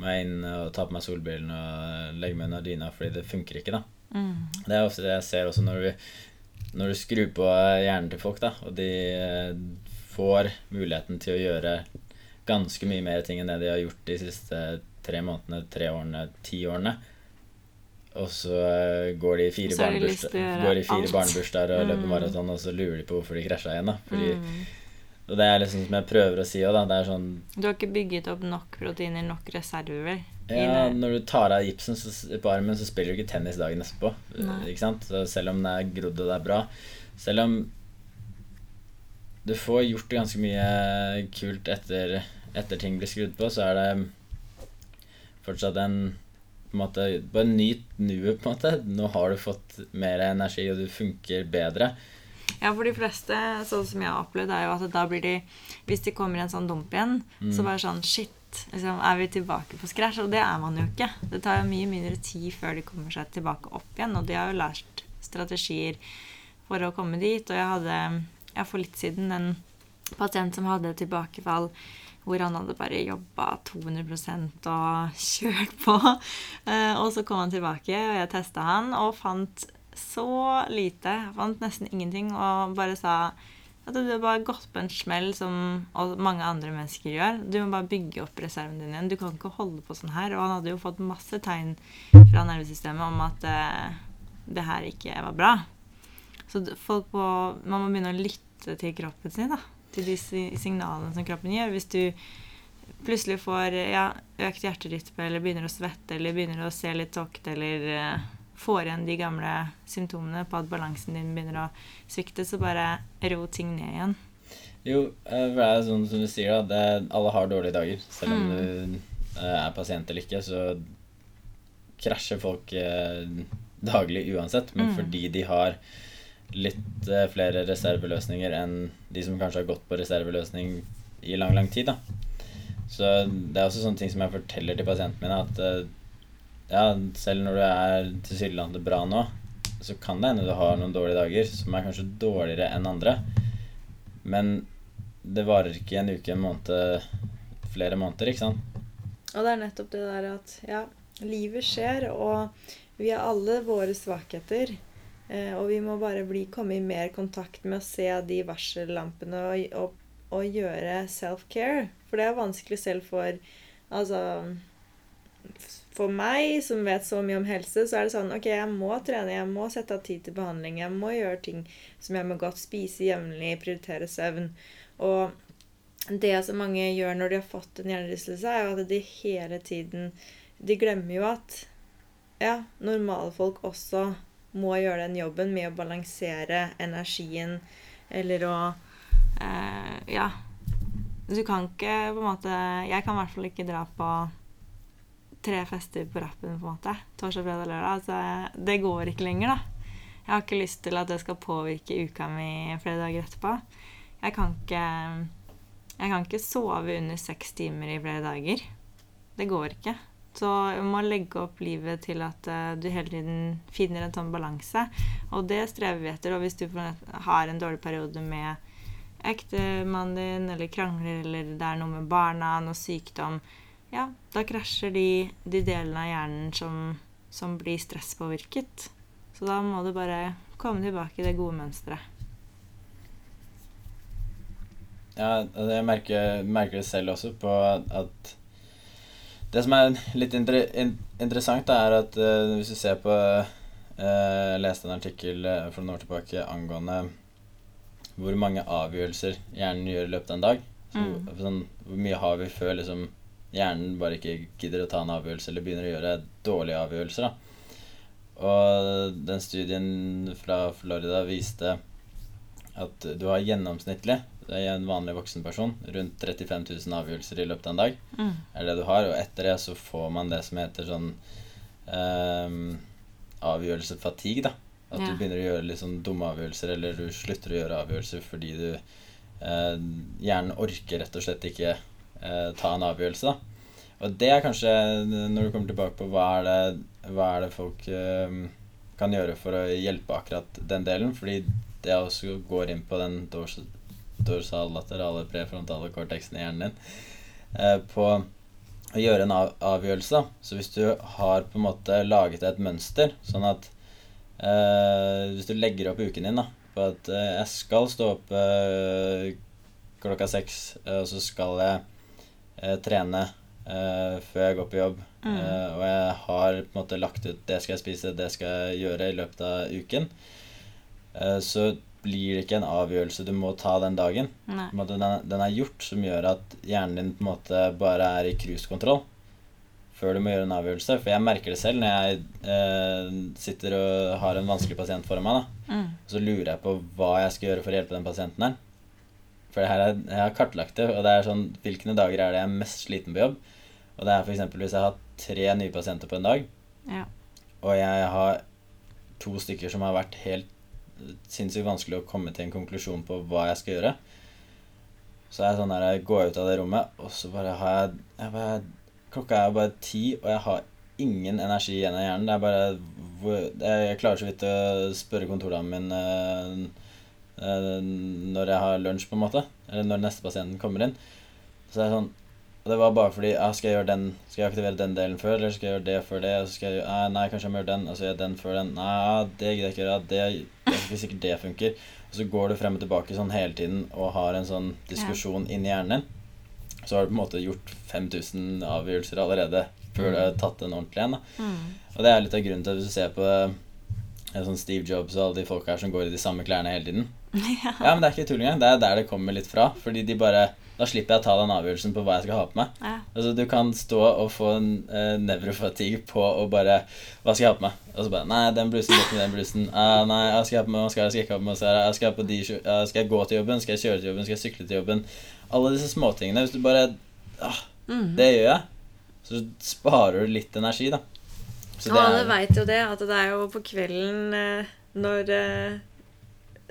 må jeg inn og ta på meg solbrillene og legge meg under dyna fordi det funker ikke, da. Mm. Det er ofte det jeg ser også når du, når du skrur på hjernen til folk, da, og de eh, får muligheten til å gjøre ganske mye mer ting enn det de har gjort de siste tre månedene, tre årene, ti årene. og så eh, går de fire, de lyst barnebursdager, til og mm. fire løper maraton, og så lurer de på hvorfor de krasja igjen. da Fordi, Mm. Og det er liksom som jeg prøver å si òg, da. Det er sånn Du har ikke bygget opp nok proteiner, nok reserver. i Ja, når du tar av gipsen så, på armen, så spiller du ikke tennis dagen etterpå. Ikke sant? Så selv om det er grodd og det er bra Selv om du får gjort ganske mye kult etter, etter ting blir skrudd på, så er det fortsatt en på en måte, Bare nyt nuet, på en måte. Nå har du fått mer energi, og du funker bedre. Ja, for de fleste, sånn som jeg har opplevd, er jo at da blir de Hvis de kommer i en sånn dump igjen, Mm. så bare sånn Shit, liksom, er vi tilbake på scratch? Og det er man jo ikke. Det tar jo mye mindre tid før de kommer seg tilbake opp igjen, og de har jo lært strategier for å komme dit. Og jeg hadde jeg for litt siden en pasient som hadde tilbakefall hvor han hadde bare jobba 200% og kjørt på. Eh, og så kom han tilbake, og jeg testa han og fant så lite. Fant nesten ingenting og bare sa at du har bare gått på en smell som mange andre mennesker gjør. Du må bare bygge opp reserven din igjen. Du kan ikke holde på sånn her. Og han hadde jo fått masse tegn fra nervesystemet om at eh, det her ikke var bra. Så folk må, man må begynne å lytte til kroppen sin, da. Til de signalene som kroppen gjør. Hvis du plutselig får ja, økt hjerterytme, eller begynner å svette, eller begynner å se litt tåkete, eller uh, får igjen de gamle symptomene på at balansen din begynner å svikte, så bare ro ting ned igjen. Jo, eh, for det er sånn som du sier, da. Det, alle har dårlige dager. Selv om Mm. du eh, er pasient eller ikke, så krasjer folk eh, daglig uansett. Men Mm. fordi de har litt eh, flere reserveløsninger enn de som kanskje har gått på reserveløsning i lang, lang tid, da. Så det er også sånne ting som jeg forteller til pasientene mine, at eh, ja, selv når du er tilsynelatende bra nå, så kan det hende du har noen dårlige dager som er kanskje dårligere enn andre. Men det varer ikke en uke, en måned, flere måneder, ikke sant? Og det er nettopp det der at ja, livet skjer, og vi har alle våre svakheter. Eh, og vi må bare bli, komme i mer kontakt med å se de varsellampene og, og, og gjøre self-care. For det er vanskelig selv for Altså For meg, som vet så mye om helse, så er det sånn Ok, jeg må trene, jeg må sette av tid til behandling, jeg må gjøre ting som jeg må godt spise jevnlig, prioritere søvn. Og det som mange gjør når de har fått en hjernerystelse, er jo at de hele tiden De glemmer jo at ja, normale folk også må gjøre den jobben med å balansere energien eller å eh, Ja. Du kan ikke på en måte Jeg kan i hvert fall ikke dra på tre fester på rappen, på en måte. Torsdag, fredag, lørdag. Altså, det går ikke lenger, da. Jeg har ikke lyst til at det skal påvirke uka mi flere dager etterpå. Jeg kan ikke Jeg kan ikke sove under seks timer i flere dager. Det går ikke. Så du må legge opp livet til at eh, du hele tiden finner en sånn balanse. Og det strever vi etter. Og hvis du har en dårlig periode med ektemannen din, eller krangler, eller det er noe med barna, noe sykdom, ja, da krasjer de, de delene av hjernen som, som blir stresspåvirket. Så da må du bare komme tilbake i det gode mønsteret. Ja, jeg merker, merker det selv også på at Det som er litt inter, in, interessant, er at uh, hvis du ser på Jeg leste en artikkel eh, for noen år tilbake angående hvor mange avgjørelser hjernen gjør i løpet av en dag. Så, Mm. sånn, hvor mye har vi før liksom, hjernen bare ikke gidder å ta en avgjørelse eller begynner å gjøre dårlige avgjørelser. Da. Og den studien fra Florida viste at du har gjennomsnittlig, det er en vanlig voksen person, rundt 35 000 avgjørelser i løpet av en dag. Mm. er det du har, Og etter det så får man det som heter sånn um, avgjørelsesfatigue. da. At Ja. du begynner å gjøre litt sånn dumme avgjørelser, eller du slutter å gjøre avgjørelser fordi du eh, Hjernen orker rett og slett ikke eh, ta en avgjørelse. da. Og det er kanskje, når du kommer tilbake på hva er det, hva er det folk eh, kan gjøre for å hjelpe akkurat den delen, fordi det også går inn på den dors laterale prefrontale cortexen i hjernen din, eh, på å gjøre en avgjørelse. Så hvis du har på en måte laget et mønster, sånn at eh, Hvis du legger opp uken din da, på at eh, jeg skal stå opp eh, klokka seks, eh, og så skal jeg eh, trene eh, før jeg går på jobb. Mm. Eh, og jeg har på en måte lagt ut det skal jeg spise, det skal jeg gjøre i løpet av uken. Eh, så blir det ikke en avgjørelse du må ta den dagen. Måte, den, den er gjort, som gjør at hjernen din på en måte bare er i cruisekontroll før du må gjøre en avgjørelse. For jeg merker det selv når jeg eh, sitter og har en vanskelig pasient foran meg. da Mm. så lurer jeg på hva jeg skal gjøre for å hjelpe den pasienten her. For det her er, jeg har kartlagt det, og det er sånn Hvilke dager er det jeg er mest sliten på jobb? Og det er f.eks. hvis jeg har tre nye pasienter på en dag, Ja. og jeg har to stykker som har vært helt sinnssykt vanskelig å komme til en konklusjon på hva jeg skal gjøre. Så er jeg sånn der, jeg går ut av det rommet, og så bare har jeg, jeg bare, Klokka er bare ti, og jeg har ingen energi igjen av hjernen. Det er bare Jeg klarer så vidt å spørre kontordamen min eh, eh, når jeg har lunsj, på en måte. Eller når neste pasienten kommer inn. Så det er sånn og det var bare fordi ja, Skal jeg gjøre den Skal jeg aktivere den delen før, eller skal jeg gjøre det før det? Og så skal jeg, gjøre- ah, nei, kanskje jeg må gjøre den, og så gjør jeg den før den. Nei, ja, det gidder jeg ikke gjøre. Det, det er ikke sikkert det funker. Og så går du frem og tilbake sånn hele tiden og har en sånn diskusjon inni hjernen din. Så har du på en måte gjort 5000 avgjørelser allerede før du har tatt den ordentlig da. Mm. Og det er litt av grunnen til at hvis du ser på eh, sånn Steve Jobs og alle de folka her som går i de samme klærne hele tiden. ja. Ja, men det er ikke tull engang. Det er der det kommer litt fra. Fordi de bare Da slipper jeg å ta den avgjørelsen på hva jeg skal ha på meg. ja. Altså Du kan stå og få en uh, nevrofatigue på å bare Hva skal jeg ha på meg? Og så bare Nei, den blusen ikke den blusen. Uh, nei, hva skal jeg ha på meg? Hva skal jeg, jeg ikke ha på meg? Skal jeg, skal jeg, på de, skjor- ah, skal jeg gå til jobben? Skal jeg kjøre til jobben? Skal jeg sykle til jobben? Alle disse småtingene. Hvis du bare ah, Mhm. Det gjør jeg. Så sparer du litt energi, da. Så Og alle veit jo det, at det er jo på kvelden eh, når eh,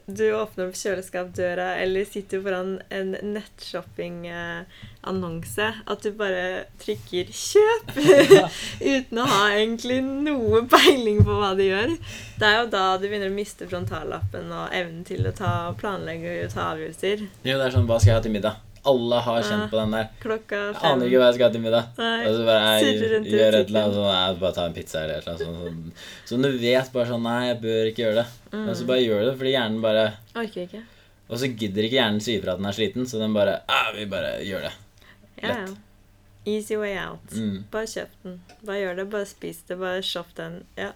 du åpner opp kjøleskapdøra eller sitter foran en nettshopping-annonse, at du bare trykker 'kjøp' uten å ha egentlig noe peiling på hva du gjør. Det er jo da du begynner å miste frontallappen og evnen til å ta, planlegge og ta avgjørelser. Jo, det er sånn Hva skal jeg ha til middag? Alle har kjent på den der. Klokka Jeg fem. aner ikke hva jeg skal ha til middag. Nei, Og så bare jeg, gjør et eller annet sånn jeg Bare ta en pizza eller et eller annet sånn. Så du vet bare sånn Nei, jeg bør ikke gjøre det. Men Mm. så bare gjør du det, fordi hjernen bare Orker ikke. Og så gidder ikke hjernen si ifra at den er sliten, så den bare ah, Vi bare gjør det. Ja, ja. Easy way out. Mm. Bare kjøp den. Bare gjør det. Bare spis det. Bare shopp den. Ja.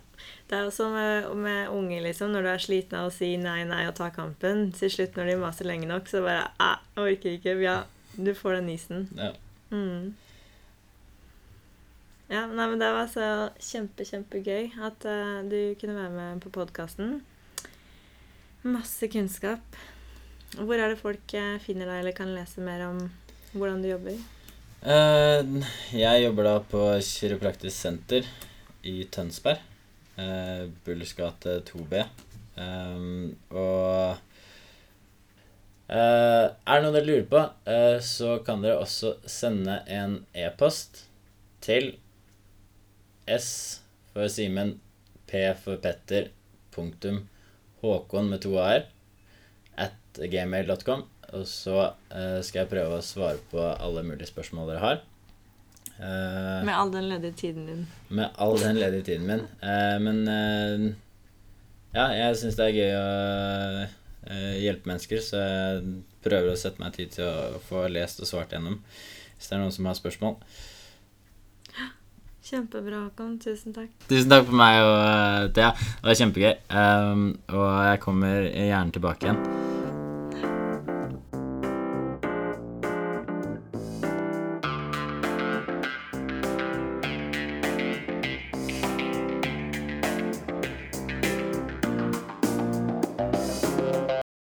Det er også med, med unge, liksom. Når du er sliten av å si nei, nei og ta kampen. Til slutt, når de maser lenge nok, så bare ah, orker ikke. Ja, du får den isen. Ja. Mm. Ja, nei, men det var så kjempe, kjempegøy at uh, du kunne være med på podkasten. Masse kunnskap. Hvor er det folk eh, finner deg, eller kan lese mer om hvordan du jobber? Eh, jeg jobber da på Kiropraktisk senter i Tønsberg. Uh, Bullers gate 2B. Um, og Uh, Er det noe dere lurer på, uh, så kan dere også sende en e-post til S for Simen, P for Petter, punktum Håkon med to a-er at gmail.com. Og så eh, skal jeg prøve å svare på alle mulige spørsmål dere har. Eh, Med all den ledige tiden din. med all den ledige tiden min. Eh, men ja, jeg syns det er gøy å eh, hjelpe mennesker, så jeg prøver å sette meg tid til å få lest og svart gjennom hvis det er noen som har spørsmål. Kjempebra, Håkon. Tusen takk. Tusen takk for meg og Thea. Det var kjempegøy. Um, og jeg kommer gjerne tilbake igjen.